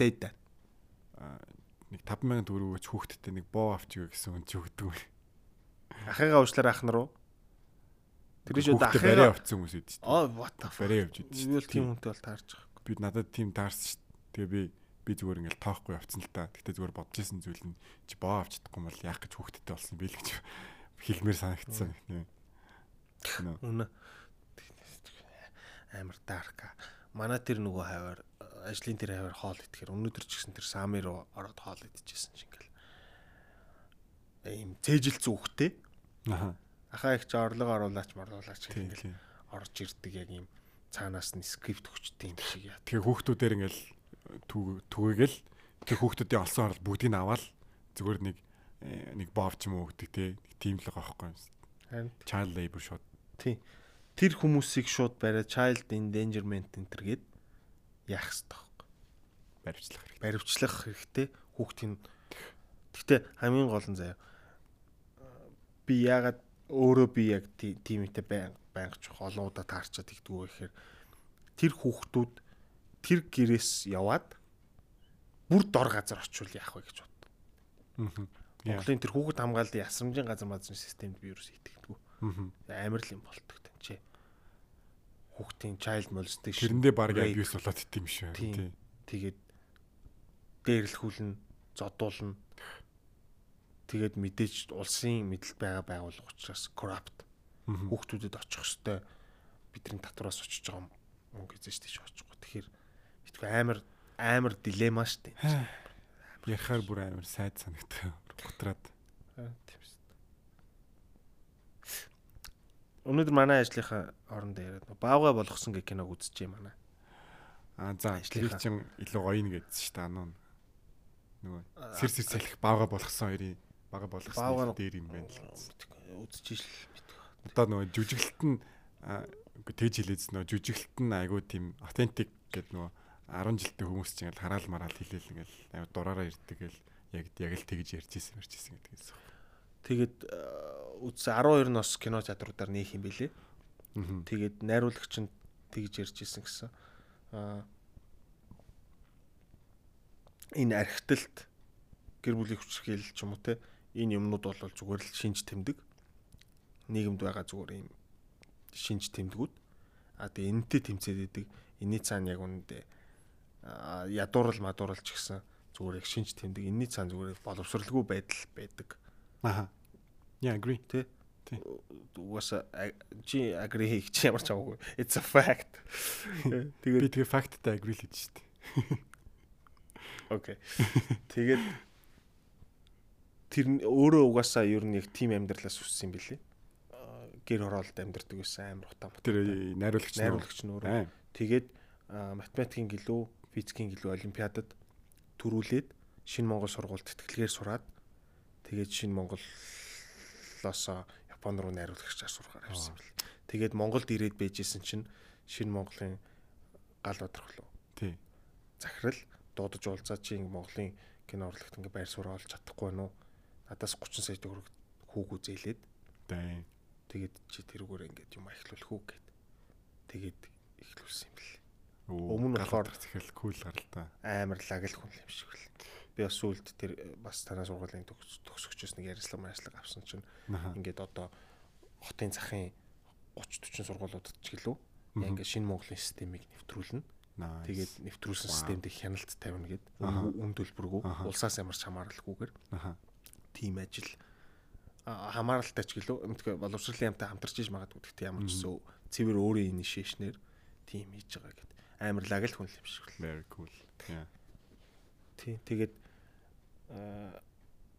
нэг 5000 төгрөгөөч хүүхдтэй нэг боо авчиг гэсэн хүн чи өгдөг. ахыгаа уучлаар ах наруу тэр шүү ахыгаа барай авцсан хүмүүс идэв. оо what the fuck Барай явж идэв. тийм хүнтэй бол таарч байгаа Би надад тийм таарсан шүү. Тэгээ би би зүгээр ингээл тоохгүй явцсан л та. Гэтэ зүгээр бодож исэн зүйл нь чи боо авч чадахгүй бол яах гэж хүүхдтэй болсон би л гэж хэлмээр санагдсан. Үнэ. Амар дарка. Манай тэр нөгөө хаваар ажлын тэр хаваар хоол идэхээр өнөөдөр ч гэсэн тэр сами руу ороод хоол идчихсэн шиг ингээл ийм цээжил зүгтэй. Аха. Ахаа их ч орлого оруулаач моруулаач гэх ингээл орж ирдэг яг ийм цаанаас нь скрипт өгчтэй юм шиг яа. Тэгээ хүүхдүүдээр ингээл түгээгээл тэр хүүхдүүдийн олсон орол бүгдийг нь аваад зүгээр нэг э, нэг бов ч юм уу гэдэг те тийм л байгаа байхгүй юм. Харин Child labor шууд. тий. Тэр хүмүүсийг шууд бариад child endangerment enter гээд яах хэрэгтэй байхгүй. баримтлах хэрэгтэй. баривчлах хэрэгтэй хүүхдийн Гэхдээ хамгийн гол нь заяа би ягаад өөрөө би яг ти- тимтэй байн байнгч олон удаа таарчаад игдгүү гэхээр тэр хүүхдүүд тэр гэрээс яваад бүр дор газар очивол яах вэ гэж бод. Монголын тэр хүүхэд хамгааллын ясрамжийн газар мазрын системд би юу ч итгэдэггүй. Амар л юм болтог тань чи. Хүүхдийн child molestation Тэрэндээ баг абьюс болоод идэм шүү. Тийм. Тий. тэгээд дээрлэхүүлнэ, зодуулна. Тэгээд мэдээж улсын мэдлэл байгаа байгууллага учраас corrupt хүүхдүүдэд очих хөстэй бидний татвараас очиж байгаа мөнгө эзэж тийш очихгүй. Тэгэхээр амар амар дилемма штэ. Ярихаар бүр амар сайд санагдав. Готраад. Тийм шүү. Өнөөдөр манай ажлынхаа орондоо яриад баавга болгосон гэх киног үзчихье манай. Аа за Ажлынхаа. ажлынхаа чин илүү гоё нэг гэдсэн шүү дээ ануу. Нөгөө сэр сэр салхих баага болгосон хоёрын бага болгосон дээр юм байна л гэсэн. Үзчихэж л Одоо нөгөө жүжиглэлт нь тэгж хэлээдс нөгөө жүжиглэлт нь айгүй тийм authentic гэдэг нөгөө 10 жилдээ хүмүүс чинь ингээл хараал мараал хэлээл ингээл амар дураараа ирдэг гэл яг яг л тэгж ярьж исэн ярьж исэн гэдэг юм. Тэгээд үзсэн 12 ноос кино театруудаар нээх юм бэлээ. Аа. Тэгээд найруулагч нь тэгж ярьж исэн гэсэн. Аа энэ архитэлт гэр бүлийн хүчирхийлэл ч юм уу те энэ юмнууд бол зүгээр л шинж тэмдэг. Нийгэмд байгаа зүгээр юм шинж тэмдгүүд. А тэгээ энэтэй тэмцээд идэг. Энэний цаана яг үнэндээ аа, ядуурл мадуурл ч гэсэн зүгээр яг шинж тэмдэг. Энэний цаана зүгээр боловсралгүй байдал байдаг. Аха. Yeah, agree. Тэ? Тий. Угаасаа а- чи agree хийх чи ямар ч аваагүй. It's a fact. Тэгээд Би тэгээ факттай agree л хийж штэ. окей. Тэгээд тэр өөрөө угаасаа ер нь яг тим амьдралаас үссэн юм билий. Гэр хороолд амьдрдаг байсан амар утаа. Тэр найруулагч нь найруулагч нь өөрөө. Тэгээд математикийн гэлөө, физикийн гэлөө олимпиадад төрүүлээд шинэ Монгол сургуульд тэтгэлгээр сураад тэгээд шинэ Монголоос Япон руу найруулагчаар сурахаар явсан бэл. Тэгээд Монголд ирээд байжсэн чинь шинэ Монголын гал бодрох лөө Тий. захирал дуудаж уулзаад чи ингэ Монголын кино урлагт ингэ байр суурь олж чадахгүй нүү надаас 30 сая төгрөг хүүгүү зээлээд тэгээд чи тэрүүгээр ингээд юм эхлүүлэх үү гэд. Тэгээд эхлүүлсэн юм бэл Өмнө болохоор- захирал кул гарал та. амар лагл хүн юм шиг бэл би бас сүулт тэр бас танаа сургуулийн төгс- төгсөгчөөс нэг ярилцлага марилцлага авсан чинь ингээд одоо хотын захын 30 40 сургуулиудад ч гэлөө ингээд шинэ Монголын системийг нэвтрүүлнэ. Тэгээд нэвтрүүлсэн Wow. системд их хяналт тавина гэд. Үн төлбөргүй. Улсаас ямарч хамааралгүйгээр. Аха. тийм ажил. Хамааралтай ч гэлөө. Мэдгүй боловсролын яамтай хамтарч иж магадгүй гэхдээ ямар ч зөв цэвэр өөрийн инишэйшнэр тийм хийж байгаа гэд амар лагл хүн юм шиг л Very cool. Тий тэгээд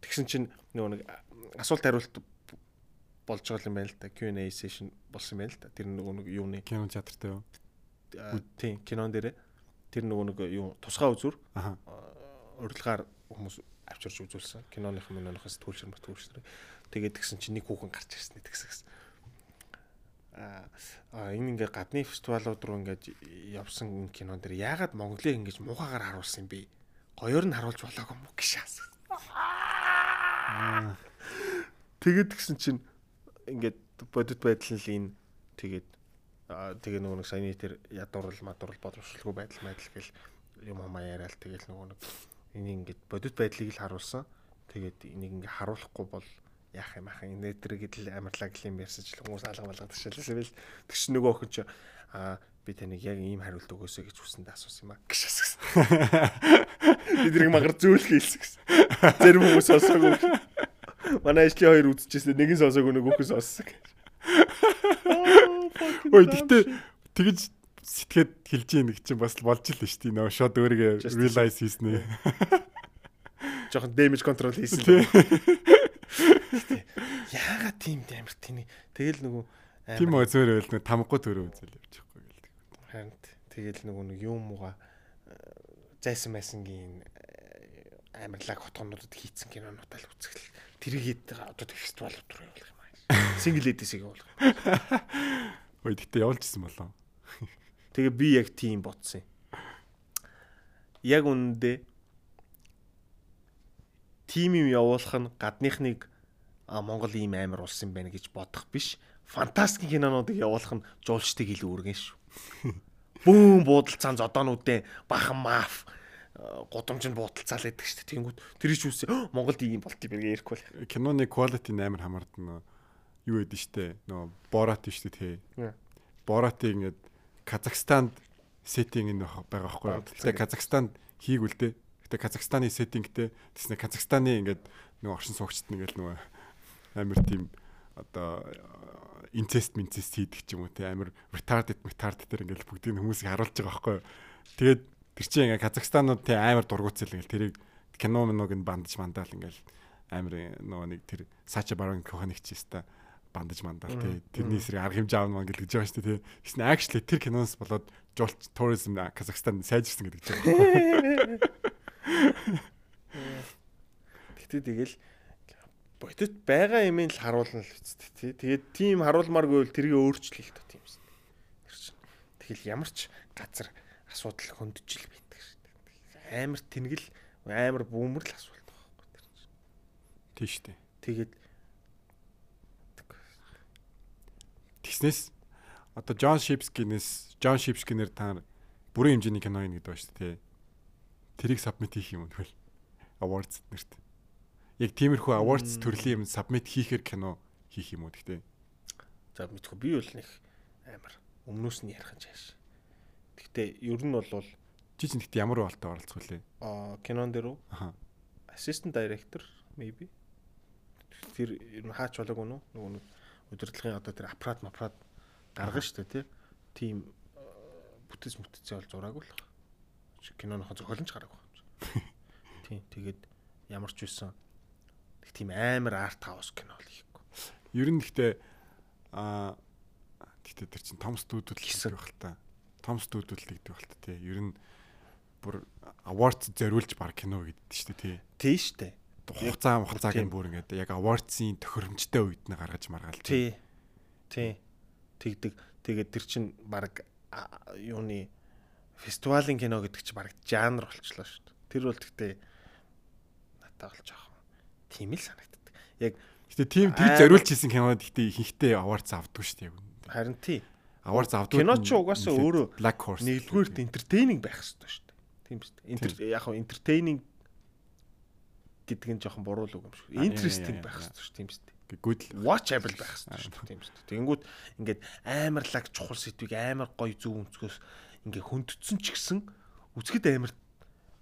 тэгсэн чинь нөгөө нэг асуулт хариулт болж байгаа юм байна л та Q&A session болсон юм байна л та тэр нөгөө нэг юуны Кино театртай юу? тий кинон дээр тэр нөгөө нэг юу тусгай үзүр Аха. урилгаар хүмүүс авчирч үзүүлсэн. Киноных миноноос сэтгүүлчэр мэтгүүлчэр. Тэгээд тэгсэн чинь нэг хүүхэн гарч ирсэн. Аа а, энэ ингээ гадны фестивалууд руу ингээд явсан энэ кинон дэр яагаад Монголыг ингэж муухагаар харуулсан юм бэ? Гоёор нь харуулж болоогүй асуусан. Аа. Тэгээд тэгсэн чинь ингээд бодит байдал нь л энэ тэгээд тэгээ нөгөө нэг саяны тэр ядуурл мадуурл бодлогошлгүй байдал байдал гэл юм хамаа яриад тэгэл нөгөө нэг энийг ингээд бодит байдлыг л харуулсан. Тэгээд энийг ингээд харуулахгүй бол яах юм ах энэ дээр гэдэл амарлаг юм ярьсан ч л хүмүүс алга болгоод ташаалсан байл. Тэгш нөгөө охин чи аа би таныг яг ийм хариулт өгөөсэй гэж хүсэндээ асуусан юм аа. Гэж асуусан. Бид нэг магар зөөлх хийлсэн гэсэн. Зарим хүмүүс сонсоогүй. Манай ажлын хоёр үзчихсэн. Нэг нь сонсоогүй нэг үхэн сонссон гэж. Ой тэгтээ тэгэж сэтгээд хэлж ийн нэг чинь бас болж л шүү дээ. Нөө шууд өөрийгөө realize хийснэ. Жохон damage control хийсэн. Яагаад тийм амар тийм тэгэл нөгөө тийм үү зөөр байл нэг тамгагүй төрөө үзэл явчихгүй гэлдэг. Харин тэгэл нөгөө нэг юм ууга зайсан майсангийн амарлаг хотгонуудад хийцэн кинонуудаа л үзэхэл тэрийг одоо фестивалууд руу явуулах юм аа. Single edition явуулах. Ой тэгтээ явуулчихсан болоо. Тэгээ би яг тийм бодсон юм. Яг үнэндээ тим юм явуулах нь гадныхныг Монгол ийм амар улс юм байна гэж бодох биш. Фантастик кинонуудыг явуулах нь жуулчдыг илүү үргэн шүү. Бүүн буудалцаан зодоонуудын бахан маф гудамж нь буудалцаал байдаг шүү дээ. Тэнгүүд тэр ч үсэ Монголд ийм болт юм ярихгүй бол. Киноны quality амар хамаардаг юу гэдэг штэ. Нөө Борат шүү дээ тий. Боратыг ингээд Казахстанд сеттинг нь байгаа байхгүй. Гэтэ Казахстанд хийгүүл дээ. Гэтэ Казахстаны сеттингтэй тэснэ Казахстаны ингээд нөгөө оршин суугчд нэгэл нөгөө амар тийм одоо инцест минцест хийдэг ч юм уу те амар retarded retarded тэр ингээл бүгдийг хүмүүсийг харуулж байгаа байхгүй. Тэгээд тэр чинь ингээ Казахстанууд те амар дургуцэл ингээл тэрийг кино миног нь бандаж мандаал ингээл амар нөгөө нэг тэр Сача Барон Коханик ч юмста бандаж мандаал те тэрний эсрэг арга хэмжээ аавна мангал гэж байгаа шүү дээ те. Тэгсэн actually тэр киноноос болоод жуулч туризм Казахстан сайжирсан гэдэг ч юм. Гэтэ тэгэл бодит байгаа юм л харуулна л үст тий. Тэгээд тийм харуулмааргүй бол тэрийг өөрчлөх л тийм шин. Тэр чинь тэгэл ямар ч газар асуудал хөндөж л байдаг шин. Амар тэнгэл амар бүүмэр л асуулт байхгүй тэр чинь. Тий штэ. Тэгээд Тэгснээс одоо Джон Шипскинээс Джон Шипскинээр та бүрэн хэмжээний кино ин гэдэг ба шүү дээ. Тэрийг сабмит хийх юм бол awards нэрт яг тиймэрхүү awards төрлийн юм submit хийхээр кино хийх юм уу гэхдээ. За мэдхгүй би бол нэг амар өмнөөс нь ярих гэж. Гэхдээ ер нь бол чи чинь гэхдээ ямар болтой оролцох вүлээ? Аа кинон дээр үү? Аа. Assistant director maybe. Тэр ер нь хаач болоог үнэ нөгөө нэг удирдлагын одоо тэр аппарат аппарат гаргана шүү дээ тийм бүтэц мүтцээ бол зураагүй л байна. Киноныхоо зохиолч гараагүй. Тийм тэгээд ямар ч үсэн тийм амар арт хаус кино л хийхгүй. Ер нь гэхдээ аа гэхдээ тэр чин том студиуд хийсэн байх л та. Том студиуд хийдэг байх л та тий. Ер нь бүр awards зориулж баг кино гэдэг шүү дээ тий. Тий штэ. Хугацаа хугацааг нь бүр ингээд яг awards-ийн төхөөрөмжтэй үед нь гаргаж маргаал тий. Тий. Тэгдэг. Тэгээд тэр чин баг юуны фестивалийн кино гэдэг чи баг жанр болчлоо шүү дээ. Тэр бол гэхдээ надад болж байгаа тийм л санагддаг. Яг гэтээ тийм тэгж зориулж хийсэн кинод гэтээ ихэнхдээ awards авдаг шүү дээ. Харин тий. Awards авдаг. Кино ч угаасаа өөрөө нэгдүгээрт entertaining байх хэрэгтэй шүү дээ. Тийм шүү дээ. Яг хаа entertaining гэдэг нь жоохон буруу л үг юм шүү. Interesting байх хэрэгтэй шүү. Тийм шүү дээ. Good watchable байх хэрэгтэй шүү. Тийм шүү. Тэгэнгүүт ингээд амар лаг чухал сэдвийг амар гоё зөв өнцгөөс ингээд хөндөцсөн ч гэсэн үзэхэд амар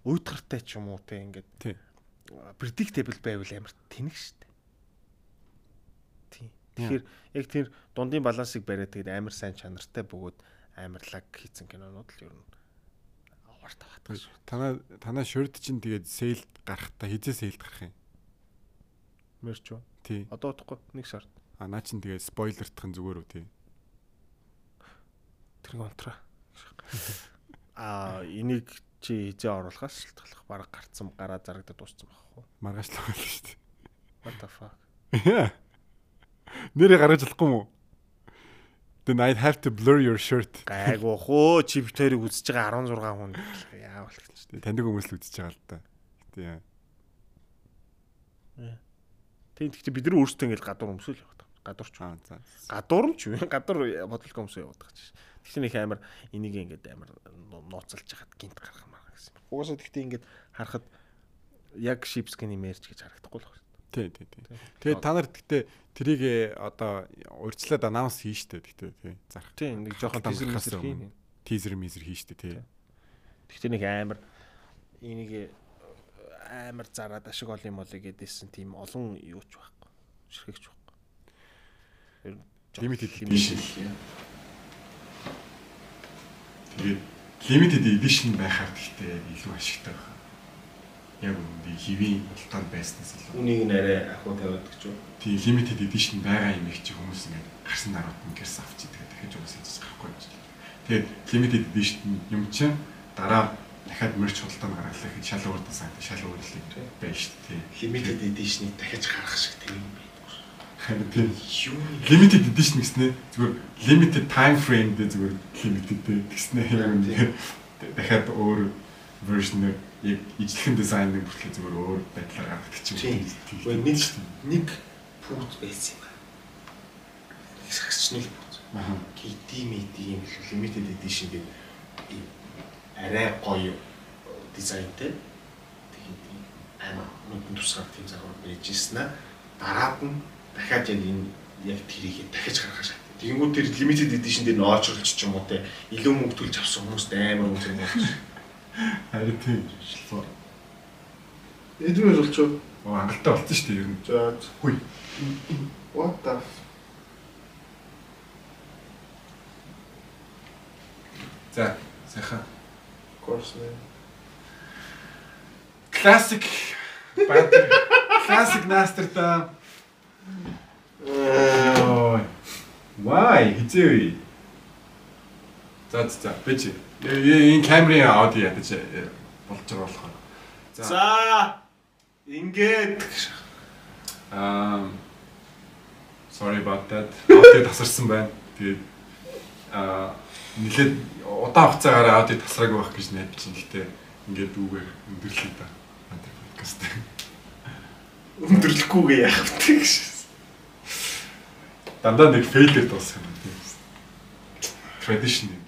уйтгартай ч юм уу те ингээд. Predictable байвал амар тэнэг штэ. Тийм. Тэгэхээр яг тэр дундын балансыг бариад тэгээд амар сайн чанартай бөгөөд амарлаг хийцэн кинонууд л ер нь аварт аваад шүү. Танаа танаа шорд чинь тэгээд сейлд гарахтаа хизээ сейлд гарах юм. Мэрч үү? Тий. Одоо удахгүй нэг сард. А наа чин тэгээд спойлертхан зүгээр үү тий. Тэр контра. Аа энийг чи хизээ оруулахаас шалтгаалах баг гарцсан гараа зарагдаад дууссан байхгүй. Маргааш л байна шүү дээ. What the fuck. Нэрээ гаргаж болохгүй мүү? Then I'd have to blur your shirt. Гайгүй хөө чи битэрийг үзэж байгаа 16 хүн яавал гэж дээ. Таньдаг хүмүүс л үзэж байгаа л да. Гэтэ. Тийм гэхдээ бид нар өөрсдөө ингэж гадуур өмсөөл яваад байгаа. Гадуурч. Гадуур юм ч юу? Гадуур бодлого өмсөө яваад байгаа чинь. Тэгэхээр нэг амар энийг ингэж амар нууцалж хахад гинт гарах гэсэн. Угаасаа тэгтээ ингээд харахад яг Shipskin имерч гэж харагдахгүй л байна. Тий, тий, тий. Тэгээд та нар тэгтээ трийг одоо урьдчилаад анонс хийн штэ тэгтээ тий. Зарах. Тий, нэг жоохон тасрахаас хийн. Teaser мизер хийжтэй тий. Тэгтээ нэг амар энийг амар зараад ашиг олон юм болыг гэдээсэн тийм олон юуч байхгүй. Ширхэгч байхгүй. Ер нь жоох Limited limited edition. Тэгээд limited edition байхаар гэхдээ илүү ашигтай байна. Яг үнэндээ хэвийн болтоод байснаас илүү. Үнийг нь арай ахуу тавиад гэж юу? Тийм limited edition байгаа юм их чи хүмүүс ингээд гарсан дараад нь гэрс авч идэг дахиж уусаж гарахгүй юм чинь. Тэгээд limited edition юм чинь дараа дахиад мерч худалдаа гаргалаа гэхэд шал өөр дизайн шал өөр л юм байна шүү дээ. Limited edition-ийг дахиж гаргах шиг тийм юм байна. Тийм юм? limited edition гэснээр зүгээр limited time frame дээр зүгээр limited гэснээр юм Тийм. дахиад өөр version яг ижлэхэн дизайн нэг бүртлээ зүгээр өөр байдлаар гаргадаг ч тийм. Гэхдээ нэг нэг пүүт байсан юм байна. Нэг пүүт. Аа. KD мэд юм л limited edition гэдэг арай гоё дизайнтай. Тэгээд амар нүдэн тусгаар тийм загвар байж ирсэн аа. Дараад нь дахиад яг энэ яг тэрийг дахиж гаргах шат. Тэгэнгүүт тэр limited edition дээр ноочрлж ч юм уу те илүү мөнгө төлж авсан хүмүүст амар үнэтэй болж. Харин тийм. Эдгээр болчихоо. Оо хангалттай болсон шүү дээ ер нь. За Хүй. what the За, сайхан. course man. Classic. Classic Naster та. Ой. Why? Хизээ. За за би чи. Энэ камерын аудио ядаж э, болж байгаа болохоор. За ингээд Um sorry about that. Аудио тасарсан байна. Тэгээд аа нэлээд удаан хугацаагаар аудио тасраагүй байх гэж чинь. Гэтэ ингээд үгээр өндөрлөе. Антер подкаст. өндөрлөхгүйгээ яах вэ гэж. Дандаа нэг фейлер дуусах юм. Tradition.